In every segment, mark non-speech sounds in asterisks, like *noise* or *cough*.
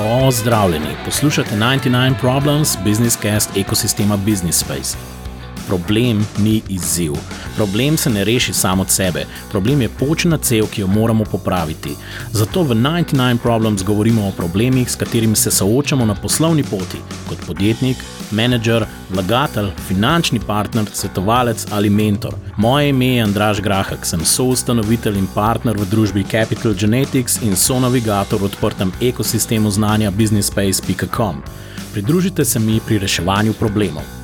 Pozdravljeni, poslušate 99 Problems, Business Cast ekosistema Business Space. Problem ni izziv. Problem se ne reši samo od sebe, problem je počna cev, ki jo moramo popraviti. Zato v 99 Problems govorimo o problemih, s katerimi se soočamo na poslovni poti, kot podjetnik, menedžer, vlagatelj, finančni partner, svetovalec ali mentor. Moje ime je Andraš Grahak, sem soustanovitelj in partner v družbi Capital Genetics in sonavigator v odprtem ekosistemu znanja businessspace.com. Pridružite se mi pri reševanju problemov.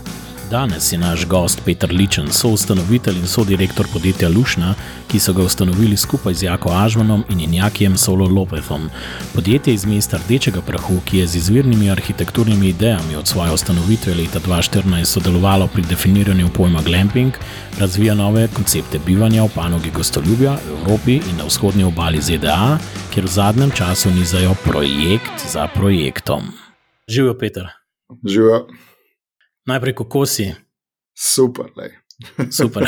Danes je naš gost Petr Ličen, soustanovitelj in sodirektor podjetja Lušna, ki so ga ustanovili skupaj z Jako Ažmanom in Injakijem Solo Lopezom. Podjetje iz mesta Rdečega prahu, ki je z izvirnimi arhitekturnimi idejami od svoje ustanovitve leta 2014 sodelovalo pri definiranju pojma glamping, razvija nove koncepte bivanja v panogi gostoljubja v Evropi in na vzhodnji obali ZDA, kjer v zadnjem času nizajo projekt za projektom. Živijo, Petr. Živijo. Najprej, kako si? Super, le. Super.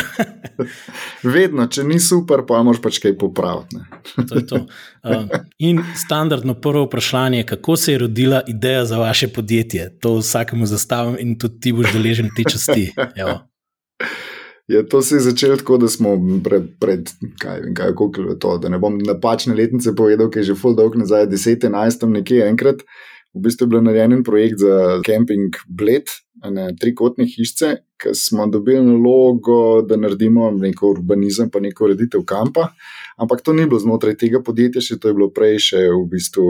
*laughs* Vedno, če ni super, pa moraš pač kaj popraviti. to to. *laughs* Uh, in standardno prvo vprašanje, kako se je rodila ideja za vaše podjetje? To vsakemu zastavim in tudi ti boš deležen te časti. Ja, to se je začelo tako, da smo pred, pred kaj vem, kaj je to, da ne bom napačne letnice povedal, ki je že full dog nazaj, 10-11, nekje enkrat. V bistvu je bil narejen projekt za camping Bled, ne, trikotne hišice, ki smo dobili nalogo, da naredimo neko urbanizem, pa neko ureditev kampa. Ampak to ni bilo znotraj tega podjetja, še to je bilo prej, še v bistvu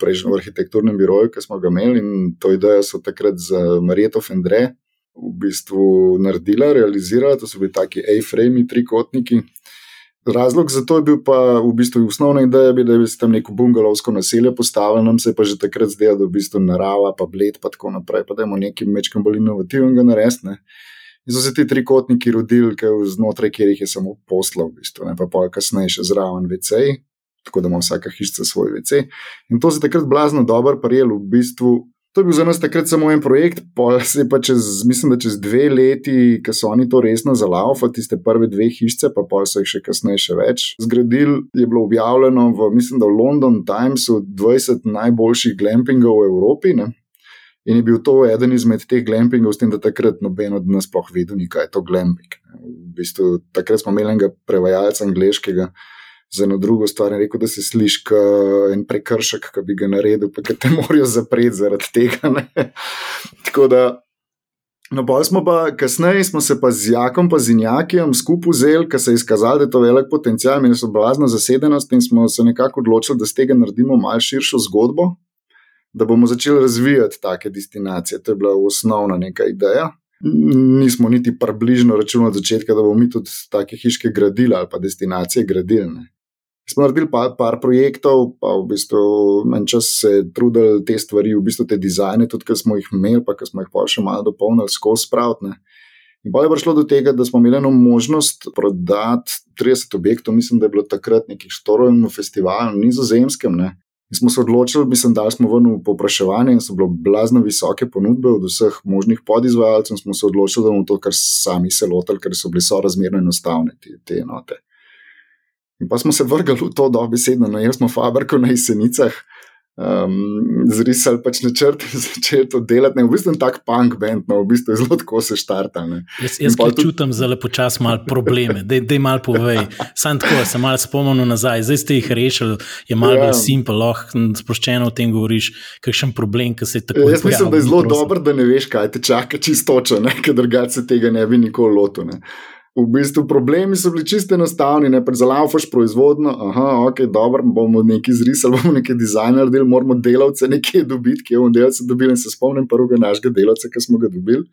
prej v arhitekturnem biroju, ki smo ga imeli in to idejo so takrat z Marijo Fendre v bistvu naredila, realizirala. To so bili taki A-frame, trikotniki. Razlog za to je bil pa v bistvu osnovna ideja, da bi se tam neko bungalovsko naselje postavili, nam se je pa že takrat zdelo, da je v bistvu narava, pa bled, pa tako naprej, pa da imamo nekaj mečkam bolj inovativnega narediti. In so se ti trikotniki rodili, znotraj katerih je samo posla, v bistvu, ne pa pa kasneje še zraven VC, tako da ima vsaka hišica svoj VC. In to se je takrat blazno dobro prijelo, v bistvu To je bil za nas takrat samo en projekt, pa se je pa čez, mislim, da čez dve leti, ki so oni to resno zalaufali, tiste prve dve hišice, pa pa so jih še kasneje še več zgradili. Je bilo objavljeno v, mislim, da v London Timesu 20 najboljših glampingov v Evropi. Ne? In je bil to eden izmed teh glampingov, s tem, da takrat noben od nas sploh vedel, kaj je to glamping. V bistvu, takrat smo imeli enega prevajalca angliškega za eno drugo stvar. Rekel, da se sliši kot en prekršek, ki bi ga naredil, pa te *laughs* morajo zapreti zaradi tega. Ne? *laughs* Tako da. No, bolj smo pa, kasneje smo se pa z Jakom, pa z Injakijem skupaj vzeli, ker se je izkazalo, da je to velik potencial, in so blazna zasedenost, in smo se nekako odločili, da z tega naredimo malce širšo zgodbo, da bomo začeli razvijati take destinacije. To je bila osnovna neka ideja. Nismo niti približno računali od začetka, da bomo mi tudi take hiške gradili ali pa destinacije gradili smo naredili par, par projektov, pa v bistvu en čas se trudili te stvari, v bistvu te dizajne, tudi ki smo jih imeli, pa ki smo jih pa še malo dopolnili skozi spravne. In pa je prišlo do tega, da smo imeli eno možnost prodati 30 objektov, mislim, da je bilo takrat neki štorovni festival na nizozemskem. Ne. In smo se odločili, mislim, da smo ven v popraševanje in so bile blazno visoke ponudbe od vseh možnih podizvajalcev. Smo se odločili, da bomo to kar sami se lotili, ker so bile so razmerno enostavne te, te enote. In pa smo se vrgli v to dobesedno, no, jaz smo fabriko na jesenicah. Um, zrisali pač načrt in *laughs* začeli to delati. Ne, v bistvu je tak punk band, no, v bistvu je zelo tako se štarta. Jaz, jaz tudi čutim zelo počasno malo probleme, da je malo povej. Sam tako se malo spomnil nazaj, zdaj ste jih rešili, je malo ja. bolj simpel, lahko sproščeno o tem govoriš, kakšen problem, ki se je tako. Jaz mislim, da je zelo dobro, da ne veš, kaj te čaka čistoče, ker drugače se tega ne bi nikoli lotil. V bistvu problemi so bili čisto enostavni, ne prezalaufaš proizvodno, aha, ok, dobro, bomo nekaj zrisali, *laughs* bomo nekaj dizajna naredili, moramo delavce nekje dobiti, kje bomo delavce dobili. In se spomnim prvega našega delavca, ki smo ga dobili.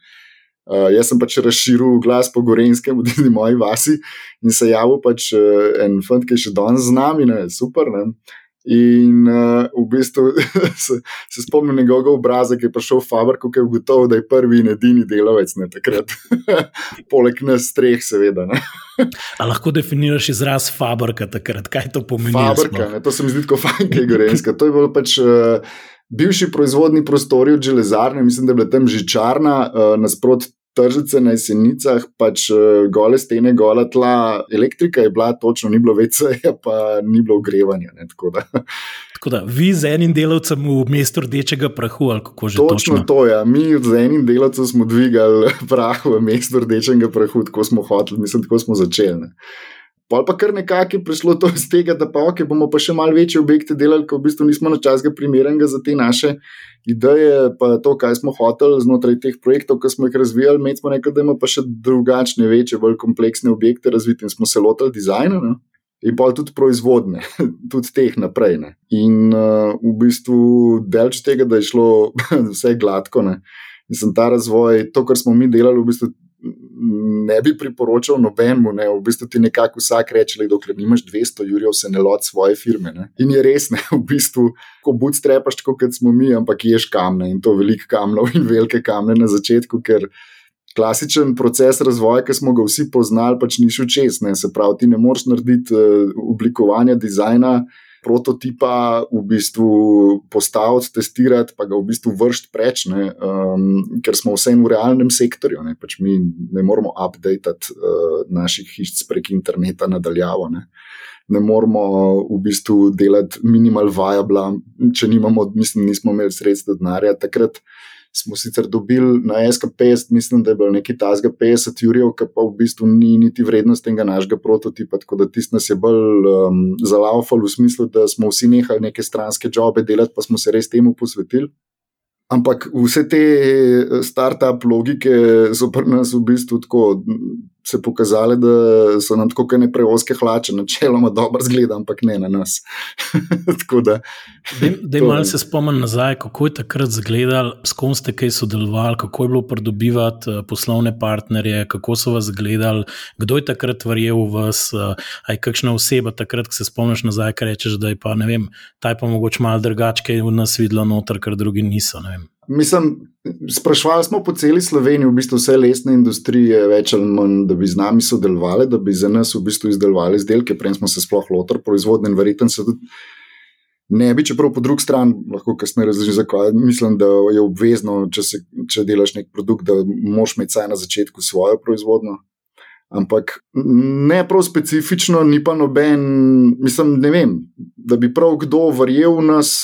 Uh, jaz sem pač razširil glas po Gorenskem, v *laughs* tej moji vasi, in se javil pač uh, en fant, ki je še danes z nami, ne, super. Ne. In uh, v bistvu *laughs* se, se spomnim njegovega obraza, ki je prišel v Fabriko, ki je ugotovil, da je prvi in edini delavec ne, takrat. *laughs* Poleg nas treh, seveda. A lahko definiraš izraz Fabrika takrat, kaj to pomeni? Fabrika, ne, to se mi zdi kot fajnka, gorenska. To je bilo pač. Uh, Bivši proizvodni prostori od železarne, mislim, da je bila tam žičarna, uh, nasprot tržnice na jesenicah, pač uh, gole stene, gola tla, elektrika je bila, točno ni bilo več, *laughs* pa ni bilo ogrevanja. Ne, tako, da. *laughs* tako da vi z enim delavcem v mestu rdečega prahu, ali kako že točno? Točno to je. Ja. Mi z enim delavcem smo dvigali *laughs* prah v mestu rdečega prahu, tako smo hoteli, mislim, tako smo začeli. Ne. Pol pa kar nekako je prišlo to iz tega, da pa okay, bomo pa še malo večje objekte delali, ker v bistvu nismo na čas ga primernega za te naše ideje, pa to, kaj smo hoteli znotraj teh projektov, ki smo jih razvijali. Med smo rekli, da imamo pa še drugačne, večje, bolj kompleksne objekte razviti in smo se lotili dizajna. Ne? In pa tudi proizvodne, *laughs* tudi teh naprej. Ne? In uh, v bistvu delč tega, da je šlo *laughs* vse gladko. Ne? In sem ta razvoj, to, kar smo mi delali, v bistvu ne bi priporočal nobenemu. Ne. V bistvu ti nekako vsak reče, da dokler nimaš 200 jurjev, se ne loti svoje firme. Ne. In je res, ne, *laughs* v bistvu, ko bootstrapaš, kot smo mi, ampak ješ kamne in to veliko kamnov in velike kamne na začetku, ker. Klasičen proces razvoja, ki smo ga vsi poznali, pač ni šel čez. Ne. Se pravi, ti ne moreš narediti uh, oblikovanja dizajna, prototipa v bistvu postaviti, testirati, pa ga v bistvu vršiti preč, ne, um, ker smo vse v realnem sektorju. Ne, pač mi ne moramo updatati uh, naših hiš prek interneta nadaljavo. Ne. Ne moramo v bistvu delati minimal viable, če nimamo, mislim, nismo imeli sredstva denarja takrat smo sicer dobili na SK50, mislim, da je bilo nekaj tasga 50 jurjev, ki pa v bistvu ni niti vrednost tega našega prototipa. Tako da tisti nas je bolj um, zalaufal v smislu, da smo vsi nehali neke stranske jobe delati, pa smo se res temu posvetili. Ampak vse te eh, start-up logike so pri nas v bistvu tako se pokazale, da so nam tako ne preoske hlače, načeloma dobro zgleda, ampak ne na nas. *laughs* da je malo se spomnim nazaj, kako je takrat izgledal, s kom ste kaj sodelovali, kako je bilo pridobivati eh, poslovne partnerje, kako so vas gledali, kdo je takrat verjel v vas, aj eh, kakšna oseba takrat, ko se spomniš nazaj, kaj rečeš, da je pa ne vem, taj pa mogoče malo drugačke v nas videlo noter, ker drugi niso. Mislim, sprašvali smo po celi Sloveniji, v bistvu vse lesne industrije, več ali manj, da bi z nami sodelovali, da bi za nas v bistvu izdelovali izdelke, prej smo se sploh lotili proizvodne in verjetno se tudi ne bi, čeprav po drugi strani lahko kasneje razložim, zakaj. Mislim, da je obvezno, če, se, če delaš nek produkt, da moš imeti vsaj na začetku svojo proizvodno. Ampak ne prav specifično, ni pa noben, mislim, ne vem, da bi prav kdo verjel v nas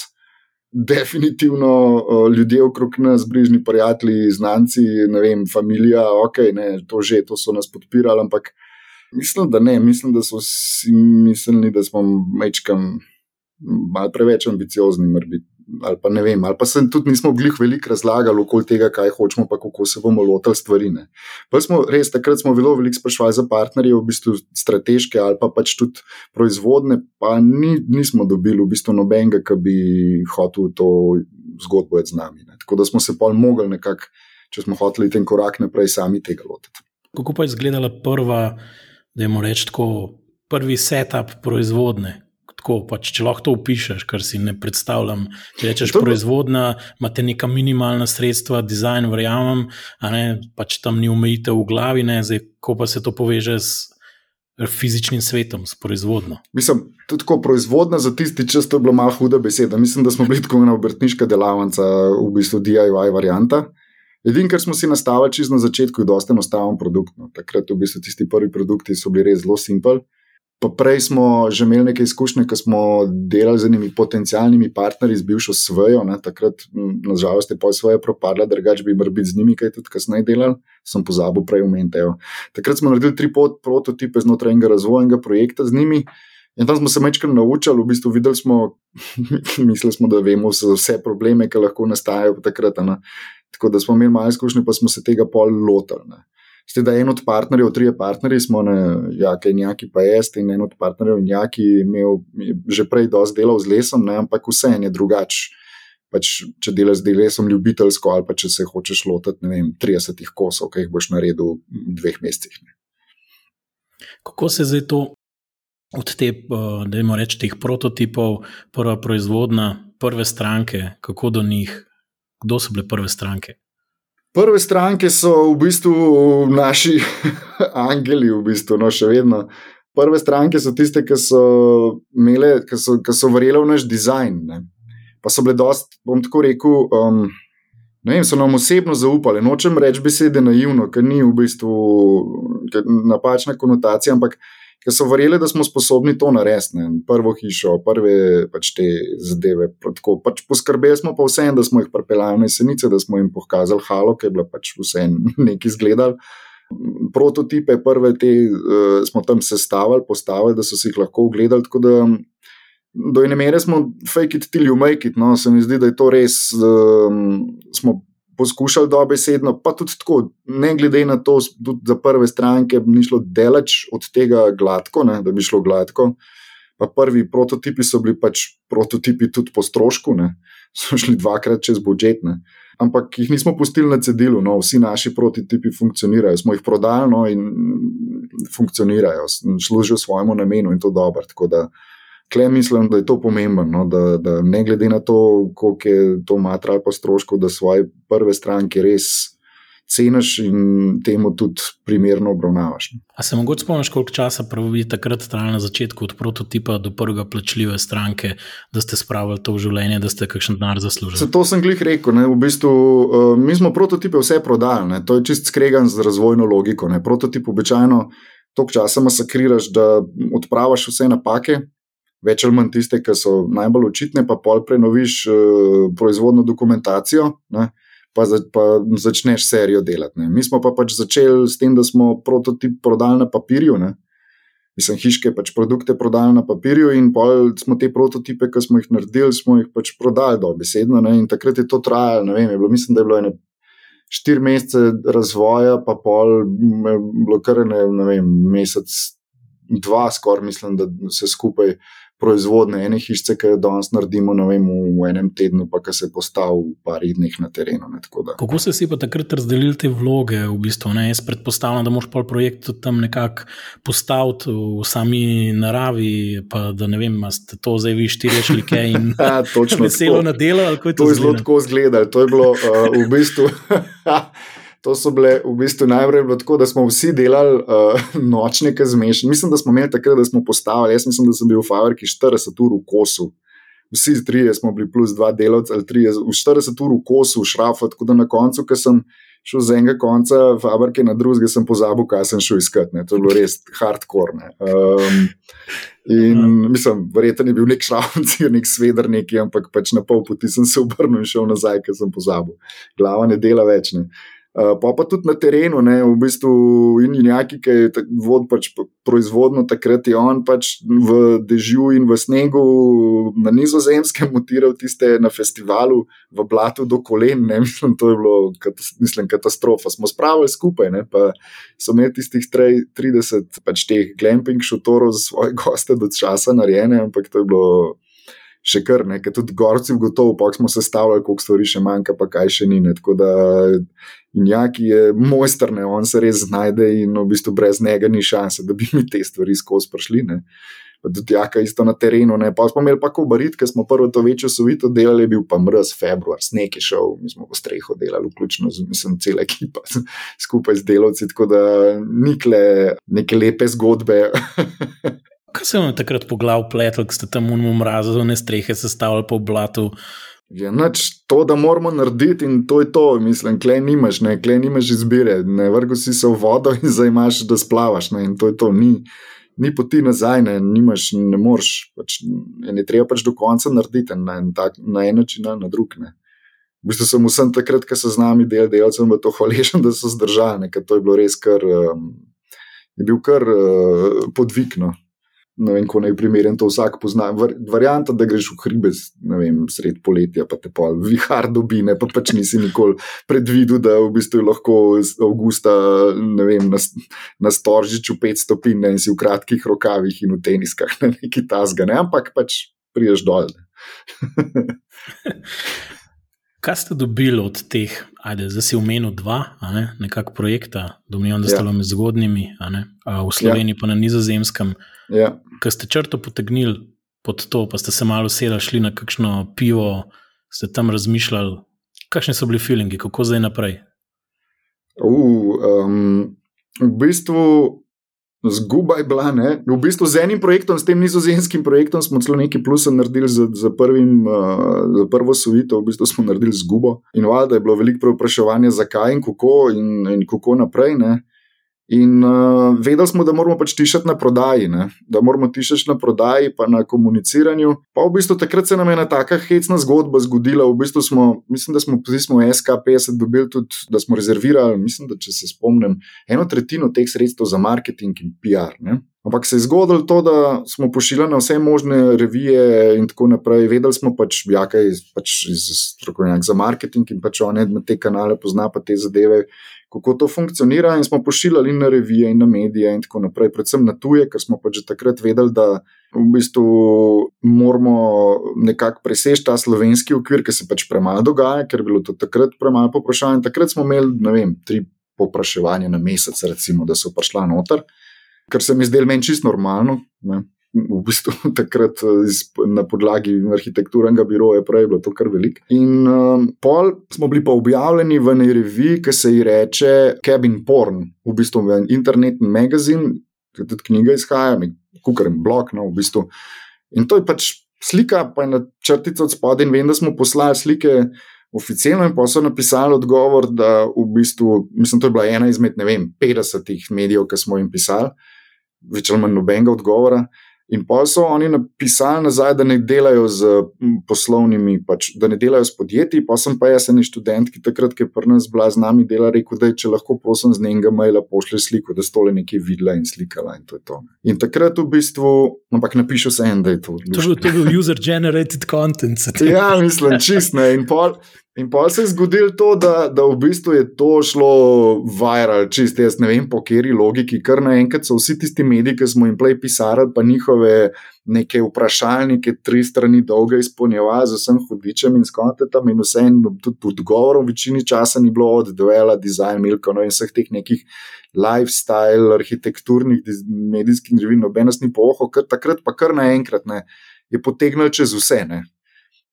definitivno uh, ljudje okrog nas, bližnji prijatelji, znanci, ne vem, familija, ok, ne, to že, to so nas podpirali, ampak mislim, da ne, mislim, da so vsi mislili, da smo mečkam malo preveč ambiciozni, morda ali pa ne vem, ali pa se tudi nismo glih veliko razlagali okoli tega, kaj hočemo, pa kako se bomo lotili stvari. Smo, res, takrat smo zelo veliko sprašvali za partnerje, v bistvu strateške ali pa pač tudi proizvodne, pa ni, nismo dobili v bistvu nobenega, ki bi hotel to zgodbo z nami. Ne. Tako da smo se pol mogli nekako, če smo hoteli ten korak naprej, sami tega lotiti. Kako pa je izgledala prva, da jim rečemo, prvi setup proizvodne, tako, pač, če lahko to opišuješ, kar si ne predstavljam. Če rečeš, proizvodnja, imaš neka minimalna sredstva, dizajn, verjamem, ne, pač tam ni omejitev v glavi, ne, zdaj, ko pa se to poveže s fizičnim svetom, s proizvodnjo. Mislim, tudi ko proizvodnja za tisti čas, to je bila malo huda beseda. Mislim, da smo bili tako ena obrtniška delavnica, v bistvu DIY varianta. Edino, kar smo si nastavili čisto na začetku, je dosta enostaven produkt. No. Takrat v bistvu tisti prvi produkti so bili res zelo simpel. Pa prej smo že imeli nekaj izkušnje, ko smo delali z enimi potencijalnimi partnerji, z bivšo svojo, ne, takrat, nažalost, je poj svoje propadla, drugače bi morali biti z njimi, kaj tudi kasneje delali, sem pozabil prej omeniti. Takrat smo naredili tri prototipe znotraj enega razvojnega projekta z njimi. In tam smo se večkrat naučili, v bistvu videli smo, *laughs* mislili smo, da vemo vse probleme, ki lahko nastajajo takrat. Ne. Tako da smo imeli malo izkušnje, pa smo se tega pol lotili. Ste da en od partnerjev, trije partnerji smo, ne, ja, kaj njaki pa jaz in en od partnerjev njaki imel že prej dosti delal z lesom, ne, ampak vse je drugače. Pač, če delaš z lesom ljubiteljsko ali pa če se hočeš lotiti, vem, 30 kosov, ki jih boš naredil v dveh mesecih. Ne. Kako se zdaj to od te, eh, da imamo reči, teh prototipov, prva proizvodna, prve stranke, kako do njih, kdo so bile prve stranke? Prve stranke so v bistvu naši *laughs* angeli, v bistvu, no še vedno. Prve stranke so tiste, ki so imele, ki so, so verjele v naš dizajn. Ne. Pa so bile dosti, bom tako rekel, um, ne vem, so nam osebno zaupali. Nočem reči besede naivno, ker ni v bistvu napačna konotacija, ampak ker so verjeli, da smo sposobni to narediti. Prvo hišo, prve pač te zadeve. Tako, pač poskrbeli smo pa vsem, da smo jih pripeljali na jesenice, da smo jim pokazali halo, ki je bila pač vse *laughs* nekaj izgledal. Prototipe, prve te uh, smo tam sestavili, postavili, da so si jih lahko ogledali. Tako da do ene mere smo fake it till you make it. No, se mi zdi, da je to res. Um, smo poskušali dobesedno, pa tudi tako, ne glede na to, tudi za prve stranke, ni šlo delač od tega gladko, ne, da bi šlo gladko. Pa prvi prototipi so bili pač prototipi tudi po strošku, ne, *laughs* so šli dvakrat čez budžet. Ne. Ampak jih nismo pustili na cedilu, no, vsi naši prototipi funkcionirajo, smo jih prodali no, in funkcionirajo, služijo svojemu namenu in to dobro. Tako da Klej mislim, da je to pomembno, no, da, da ne glede na to, koliko je to material pa stroškov, da svoje prve stranke res ceniš in temu tudi primerno obravnavaš. A se mogoče spomniš, koliko časa pravi takrat trajalo na začetku od prototipa do prvega plačljive stranke, da ste spravili to v življenje, da ste kakšen denar zaslužili? Zato sem glih rekel, ne, v bistvu uh, mi smo prototipe vse prodali, ne, to je čist skregan z razvojno logiko. Ne. Prototip običajno toliko časa masakriraš, da odpravaš vse napake več ali manj tiste, ki so najbolj očitne, pa pol prenoviš uh, proizvodno dokumentacijo, ne, pa, za, pa začneš serijo delati. Ne. Mi smo pa pač začeli s tem, da smo prototip prodali na papirju. Ne. Mislim, hiške pač produkte prodali na papirju, in pol smo te prototipe, ki smo jih naredili, smo jih pač prodali dobesedno. Ne. In takrat je to trajalo, ne vem, je bilo, mislim, da je bilo ene. Štiri mesece razvoja, pa pol, bilo kar ne, ne vem, mesec, dva, skoraj mislim, da se skupaj proizvodne ene hišice, ki jo danes naredimo vem, v enem tednu, pa ki se postavi v par dneh na terenu. Ne, Kako ste si pa takrat razdelili te vloge? V bistvu, Jaz predpostavljam, da moš pa projekt tam nekako postaviti v sami naravi, pa da ne vem, ste to zdaj vi štiri šlike in *laughs* ja, veselo na delo. To, to je zelo tako izgledalo. To je bilo uh, v bistvu. *laughs* To so bile v bistvu najprej tako, da smo vsi delali uh, nočne zmešane. Mislim, da smo imeli takrat, da smo postavili. Jaz mislim, da sem bil v Favorki 40 ur v kosu. Vsi trije smo bili plus dva delavca, ali trije, v 40 ur v kosu, v šrafu. Tako da na koncu, ko sem šel z enega konca Favorke na drugega, sem pozabil, kaj sem šel iskat. Ne. To je bilo res hardcore. Um, in mislim, verjetno je bil nek šravc, *laughs* nek sveder, neki, ampak pač na pol poti sem se obrnil in šel nazaj, ker sem pozabil. Glava ne dela več. Ne. Uh, pa pa tudi na terenu, ne, v bistvu in neki, ki je vod pač proizvodno, takrat je on pač v dežju in v snegu na nizozemskem mutiral tiste na festivalu v blatu do kolen. Ne, *laughs* mislim, to je bilo mislim, katastrofa. Smo spravili skupaj, ne, pa so imeli tistih 30 pač teh glamping šotorov za svoje goste do časa narejene, ampak to je bilo še kar nekaj, tudi gorci, gotovo, pa smo se stavljali, koliko stvari še manjka, pa kaj še ni. Ne. Tako da Jaki je mojster, ne. on se res znajde in v bistvu brez njega ni šanse, da bi mi te stvari skozi prišli. Ne. Pa tudi jaka isto na terenu. Ne. Pa smo imeli pa kobarit, ker smo prvo to večjo sovito delali, bil pa mrz, februar, sneg je šel, mi smo v streho delali, vključno z, mislim, cela ekipa skupaj z delavci, tako da nikle neke lepe zgodbe. *laughs* Kaj se vam je takrat po glavu pletel, ko ste tam v mrazu, ne strehe sestavljali po blatu? Je noč to, da moramo narediti in to je to, mislim, klej nimaš, ne, klej nimaš izbire, ne vrgo si se v vodo in zdaj imaš, da splavaš, ne, in to je to, ni, ni poti nazaj, ne, nimaš, ne moreš, pač, ne treba pač do konca narediti na en, tak, na en način ali na drug, ne. V bistvu sem vsem takrat, ko so z nami del delcem, v to hvaležen, da so zdržali, ker to je bilo res kar, um, je bil kar uh, podvikno ne vem, kako naj primerjam to, vsak pozna. Varianta, da greš v hribe sred poletja, pa te pa vihar dobi, ne pa pač nisi nikoli predvidel, da v bistvu lahko avgusta vem, na, na storžiču 5 stopinj in si v kratkih rokavih in v teniskah, ne neki tasga, ne? ampak pač priješ dol. *laughs* Kaj ste dobili od teh, ajde, zdaj si umenil dva, ne, nekako projekta, domnevam, da ste ja. med zgodnimi, v Sloveniji, ja. pa na nizozemskem. Ja. Ko ste črto potegnili pod to, pa ste se malo sedeli, šli na kakšno pivo, ste tam razmišljali, kakšni so bili feelingi, kako zdaj naprej. Uh, um, v bistvu Zguba je bila, ne? v bistvu z enim projektom, s tem nizozemskim projektom, smo celo nekaj plusa naredili za, za, prvim, uh, za prvo sovito, v bistvu smo naredili zgubo. In valjda je bilo veliko prepraševanja, zakaj in kako in, in kako naprej. Ne? In uh, vedeli smo, da moramo pač tišati na prodaji, ne? da moramo tišati na prodaji, pa na komuniciranju. Pa v bistvu takrat se nam je ena taka hecna zgodba zgodila. V bistvu smo, mislim, da smo smo v SK50 dobili tudi, da smo rezervirali, mislim, da če se spomnim, eno tretjino teh sredstev za marketing in PR. Ne? Ampak se je zgodilo to, da smo pošiljali na vse možne revije in tako naprej. Vedeli smo pač, ja, kaj je pač strokovnjak za marketing in pač on te kanale pozna pa te zadeve kako to funkcionira, in smo pošiljali na revije in na medije, in tako naprej, predvsem na tuje, ker smo pač že takrat vedeli, da v bistvu moramo nekako preseči ta slovenski okvir, ki se pač premalo dogaja, ker je bilo to takrat premalo popraševanja. Takrat smo imeli, ne vem, tri popraševanja na mesec, recimo, da so prišla noter, kar se mi zdelo meni čisto normalno. Ne v bistvu *laughs* takrat eh, na podlagi arhitekturnega biroja, prej je bilo to kar veliko. In um, pol smo bili pa objavljeni v neki reviji, ki se ji reče Cabin Porn, v bistvu v internetni magazin, tudi knjiga izhaja, kukaren blog, no, v bistvu. In to je pač slika, pa je na črtico od spodaj, in vem, da smo poslali slike. Oficialno je pa so napisali odgovor, da v bistvu, mislim, to je bila ena izmed, ne vem, 50 medijev, ki smo jim pisali, več ali manj nobenega odgovora. In pa so oni napisali nazaj, da ne delajo z poslovnimi, pač, da ne delajo s podjetji. Pa sem pa jaz, en študent, ki takrat, ki je pri nas bila z nami, dela, rekel, da je, če lahko prosim z njega maila pošlje sliko, da stole nekaj videla in slikala. In, to to. in takrat v bistvu, ampak napišu se en, da je to. To je bil user-generated content. *laughs* ja, mislim, čist ne. In pol. In pa se je zgodilo to, da, da v bistvu je to šlo viral, čist jaz ne vem po kateri logiki, ker naenkrat so vsi tisti mediji, ki smo jim prej pisali, pa njihove neke vprašalnike, tri strani dolge izpolnjevali z vsem hudičem in skontetom, in vse en tudi odgovorov, večini časa ni bilo od duela, design, milko no, in vseh teh nekih lifestyle, arhitekturnih, medijskih revij, nobenost ni poho, ker takrat pa kar naenkrat ne, je potegnil čez vse. Ne.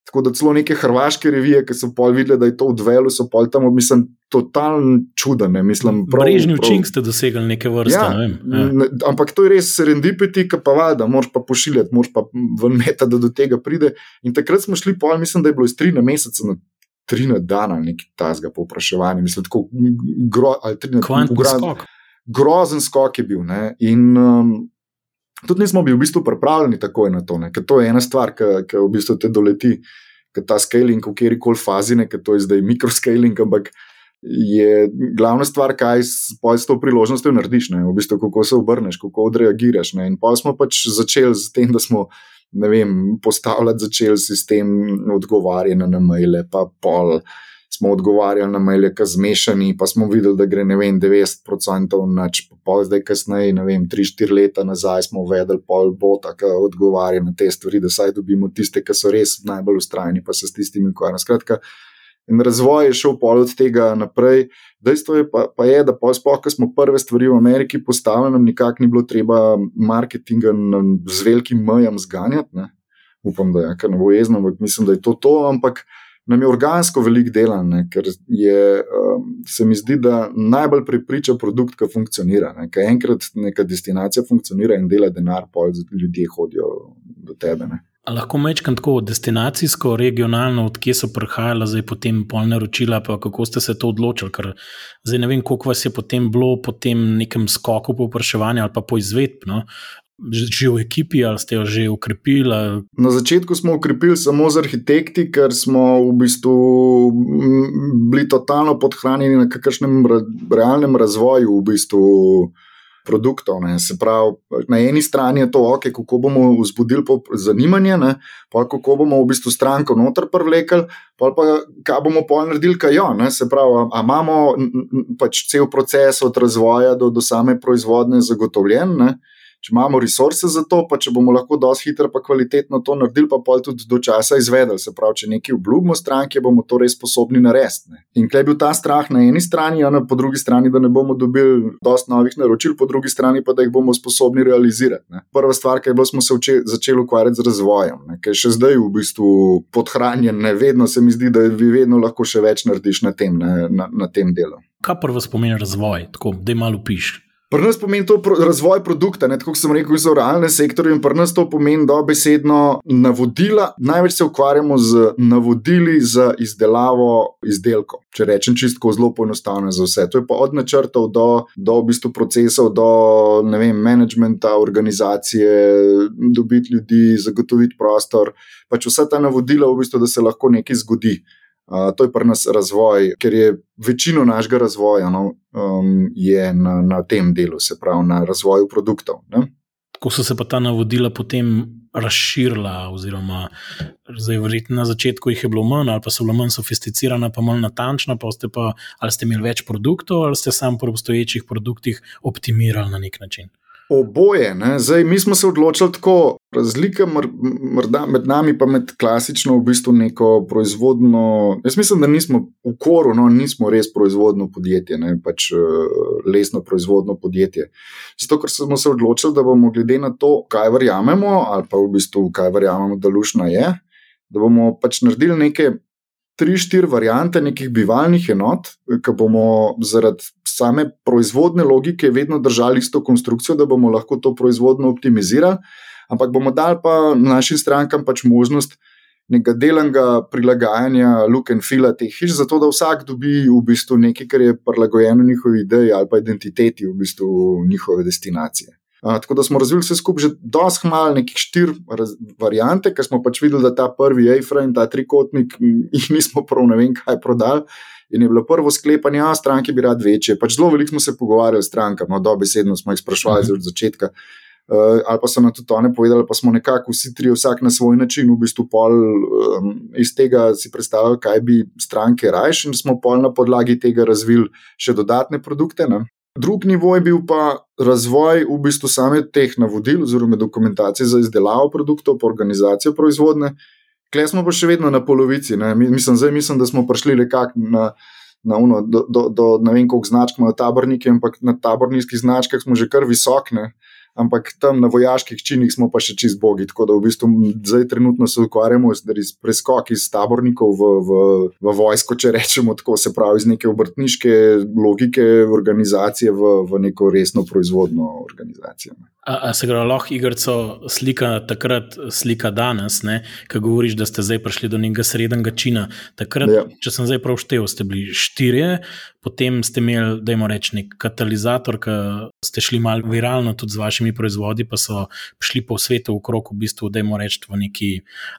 Tako da celo neke hrvaške revije, ki so pol videli, da je to odvelo, so pol tam, mislim, totalno čudne. Brežni učinek ste dosegli neke vrste. Ja, ne ja. ne, ampak to je res serendipiti, ki pa vada, moraš pa pošiljati, moraš pa ven meta, da do tega pride. In takrat smo šli pol, mislim, da je bilo iz tri na mesec. Na Tri na dan, neki tasga povpraševanja, mislim, tako gro, ali tri na dan. Grozen skok je bil. Ne? In um, tudi nismo bili v bistvu pripravljeni takoj na to, ker to je ena stvar, ki v bistvu te doleti, ker ta scaling v kjer koli fazi, ker to je zdaj mikroscaling, ampak je glavna stvar, kaj s to priložnostjo narediš, ne? v bistvu kako se obrneš, kako odreagiraš. Ne? In pa smo pač začeli z tem, da smo. Ne vem, postavljati začel sistem odgovarjanja na maile, pa pol, smo odgovarjali na maile, ki zmešani, pa smo videli, da gre vem, 90% noč, pa zdaj, kasneje, ne vem, 3-4 leta nazaj smo uvedli pol bota, ki odgovarja na te stvari, da saj dobimo tiste, ki so res najbolj ustrajni, pa se s tistimi ukvarjamo. Skratka, in razvoj je šel pol od tega naprej. Dejstvo je pa, pa je, da sploh, ko smo prve stvari v Ameriki postavili, nam nikak ni bilo treba marketinga z velikim mejem zganjati. Ne? Upam, da je, ker ne bo jezno, ampak mislim, da je to to. Ampak nam je organsko veliko dela, ne, ker je, um, se mi zdi, da najbolj prepriča produkt, ki funkcionira. Ne, ker enkrat neka destinacija funkcionira in dela denar, pa ljudje hodijo do tebe. Ne. Lahko mečkam tako destinacijsko, regionalno, odkje so prihajala, zdaj potem polne ročila, pa kako ste se to odločili. Ker zdaj ne vem, koliko vas je potem bilo po tem nekem skoku povpraševanja ali pa po izvedbi. No? Že v ekipi ali ste jo že ukrepili? Na začetku smo ukrepili samo z arhitekti, ker smo v bistvu bili totalno podhranjeni na kakršnem realnem razvoju v bistvu produktov. Ne. Se pravi, na eni strani je to, okay, kako bomo vzbudili zanimanje, ne, pa kako bomo v bistvu stranko noter privlekli, pa, pa kaj bomo pa naredili, kaj jo. Ne. Se pravi, a imamo pač cel proces od razvoja do, do same proizvodne zagotovljen. Ne če imamo resurse za to, pa če bomo lahko dosti hitro in kvalitetno to naredili, pa pol tudi do časa izvedeli. Se pravi, če nekaj obljubimo stranke, bomo to res sposobni narediti. In klej bil ta strah na eni strani, a na drugi strani, da ne bomo dobili dosti novih naročil, po drugi strani pa da jih bomo sposobni realizirati. Ne. Prva stvar, ki je bilo, smo se uče, začeli ukvarjati z razvojem, ki je še zdaj v bistvu podhranjen, ne vedno se mi zdi, da vedno lahko še več narediš na tem, ne, na, na tem delu. Kaj prvo spomeni razvoj, tako da je malo piš? Pri nas pomeni to pro, razvoj produkta, ne, tako sem rekel, za realne sektorje, in pri nas to pomeni dobesedno navodila. Največ se ukvarjamo z navodili za izdelavo izdelkov. Če rečem čistko, zelo poenostavljeno za vse. To je pa od načrtov do, do v bistvu procesov, do vem, managementa, organizacije, dobiti ljudi, zagotoviti prostor. Pač vsa ta navodila, v bistvu, da se lahko nekaj zgodi. To je pri nas razvoj, ker je večino našega razvoja no, um, na, na tem delu, se pravi na razvoju produktov. Ne? Kako so se pa ta navodila potem razširila, oziroma zdaj, na začetku jih je bilo manj, ali pa so bila manj sofisticirana, pa manj natančna, pa ste pa ali ste imeli več produktov, ali ste samo pri obstoječih produktih optimirali na nek način. Oboje, Zdaj, mi smo se odločili tako, razlika morda med nami pa med klasično v bistvu neko proizvodno. Jaz mislim, da nismo v koru, no, nismo res proizvodno podjetje, ne pač uh, lesno proizvodno podjetje. Zato, ker smo se odločili, da bomo glede na to, kaj verjamemo, ali pa v bistvu kaj verjamemo, da lušna je, da bomo pač naredili neke tri, štiri variante nekih bivalnih enot, ki bomo zaradi same proizvodne logike vedno držali isto konstrukcijo, da bomo lahko to proizvodno optimizirali, ampak bomo dali pa našim strankam pač možnost. Nekega delnega prilagajanja look and feel teh hiš, zato da vsak dobi v bistvu nekaj, kar je prilagojeno njihovi ideji ali pa identiteti v bistvu njihove destinacije tako da smo razvili vse skupaj že dosti malo, nekih štiri variante, ker smo pač videli, da ta prvi A-frame, ta trikotnik, *laughs* jih nismo prav ne vem kaj prodali. In je bilo prvo sklepanje, da stranke bi rad večje. Pač zelo veliko smo se pogovarjali s strankami, no, dobesedno smo jih sprašvali uh -huh. od začetka. Uh, ali pa so nam tudi oni povedali, pa smo nekako vsi tri, vsak na svoj način, v bistvu pol um, iz tega si predstavljali, kaj bi stranke rajši, in smo pol na podlagi tega razvili še dodatne produkte. Ne? Drugi nivo je bil pa razvoj v bistvu same teh navodil, oziroma dokumentacije za izdelavo produktov, pa organizacijo proizvodne. Klej smo pa še vedno na polovici. Mislim, zdaj mislim, da smo prišli nekako na, na uno, do, do, do ne vem, koliko značk imajo taborniki, ampak na taborniških značkah smo že kar visoke ampak tam na vojaških činih smo pa še čist bogi. Tako da v bistvu zdaj trenutno se ukvarjamo z preskoki iz tabornikov v, v, v vojsko, če rečemo tako, se pravi iz neke obrtniške logike organizacije v, v neko resno proizvodno organizacijo. A, a se gre lahko igrico slika takrat, slika danes, ki govoriš, da ste zdaj prišli do nekega srednjega čina. Takrat, ja. če sem zdaj prav štev, ste bili štirje, potem ste imeli, da imamo reči, nek katalizator, ki ste šli malo viralno tudi z vašimi proizvodi, pa so šli po svetu okrog, v bistvu, da imamo reči, v neki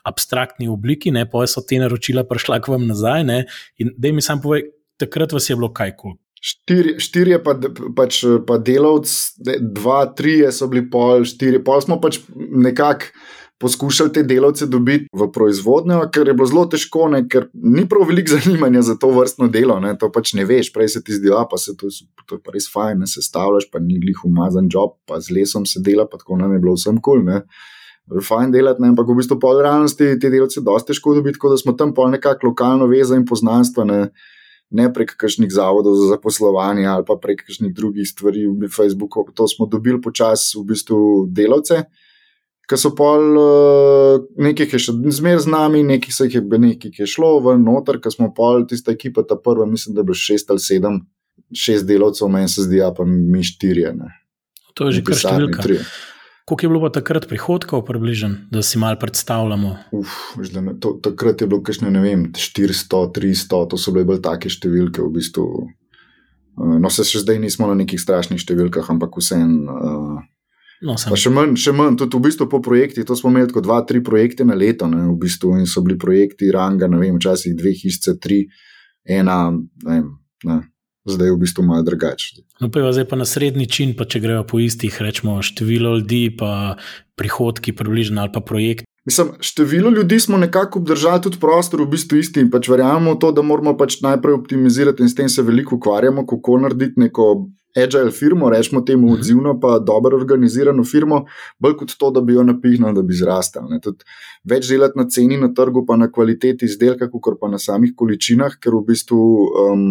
abstraktni obliki, ne pa so te naročila prišla k vam nazaj. Ne? In da mi sam povej, takrat vas je bilo kaj kul. Cool. Štirje, štirje pa, pač, pa delavci, dva, tri so bili pol, štiri, pol smo pač nekako poskušali te delavce dobiti v proizvodnjo, ker je bilo zelo težko, ne, ker ni prav veliko *laughs* zanimanja za to vrstno delo. Ne, to pač ne veš, prej se ti zdi, da je to, to je pa res fajn, ne se stavljaš, pa ni glih umazan job, pa z lesom se dela, pa tako nam je bilo vsem kul. Cool, Fajn delati, ne? ampak v bistvu po realnosti te delavce je dosti težko dobiti, tako da smo tam pol nekako lokalno vezani in poznanstvene ne prek kakšnih zavodov za zaposlovanje ali pa prek kakšnih drugih stvari v Facebooku. To smo dobili počasi v bistvu delavce, ki so pol uh, nekaj še zmer z nami, nekaj se jih je nekaj je šlo ven noter, ker smo pol tista ekipa, ta prva, mislim, da je bilo šest ali sedem, šest delavcev, meni se zdi, pa mi štirje. Ne. To je že kar številka. Trije. Koliko je bilo takrat prihodkov, približno, da si malo predstavljamo? Uf, ne, to, takrat je bilo kakšne, ne vem, 400, 300, to so bile bolj take številke. V bistvu. Eh, no, se še zdaj nismo na nekih strašnih številkah, ampak vseeno. Uh, No, še, manj, še manj, tudi v bistvu po projektih. To smo imeli kot dva, tri projekte na leto, ne, v bistvu, in so bili projekti ranga, ne vem, včasih dve hišice, tri, ena, ne vem. Ne zdaj je v bistvu malo drugače. No, pa je zdaj pa na srednji čin, pa če grejo po istih, rečemo, število ljudi, pa prihodki, približno ali pa projekt. Mislim, število ljudi smo nekako obdržali tudi prostor, v bistvu isti in pač verjamemo v to, da moramo pač najprej optimizirati in s tem se veliko ukvarjamo, kako narediti neko agile firmo, rečemo temu mhm. odzivno, pa dobro organizirano firmo, bolj kot to, da bi jo napihnili, da bi zrastali. Več delati na ceni na trgu, pa na kvaliteti izdelka, kot pa na samih količinah, ker v bistvu. Um,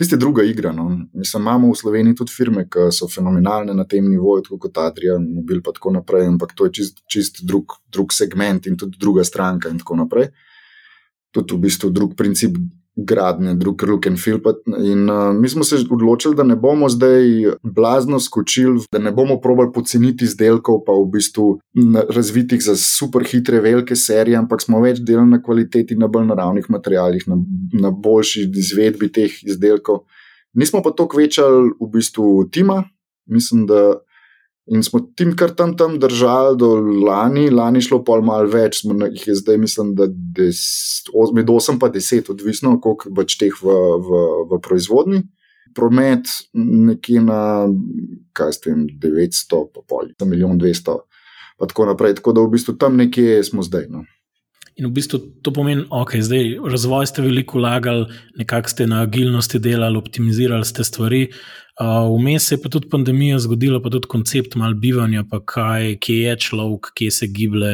Tiste druga igra. No. Mislim, imamo v Sloveniji tudi firme, ki so fenomenalne na tem nivoju, kot Adria, Mobil in tako naprej, ampak to je čist, čist drug, drug segment in tudi druga stranka in tako naprej. Tudi v bistvu drug princip gradnje, drug look and feel. In uh, mi smo se odločili, da ne bomo zdaj blazno skočili, da ne bomo probali poceniti izdelkov, pa v bistvu razvitih za super hitre, velike serije, ampak smo več delali na kvaliteti, na bolj naravnih materialih, na, na boljši izvedbi teh izdelkov. Nismo pa to kvečali v bistvu tima. Mislim, da In smo tim kar tam, tam držali do lani, lani šlo pa malo več, smo jih je zdaj, mislim, da des, med 8 in 10, odvisno koliko več teh v, v, v proizvodni. Promet nekje na, kaj s tem, 900, pa pol, za milijon 200, pa tako naprej. Tako da v bistvu tam nekje smo zdaj. No. In v bistvu to pomeni, da okay, zdaj razvoj ste veliko vlagali, nekako ste na agilnosti delali, optimizirali ste stvari. Vmes se je pa tudi pandemija zgodila, pa tudi koncept mal bivanja, pa kaj, kje je človek, kje se giblje,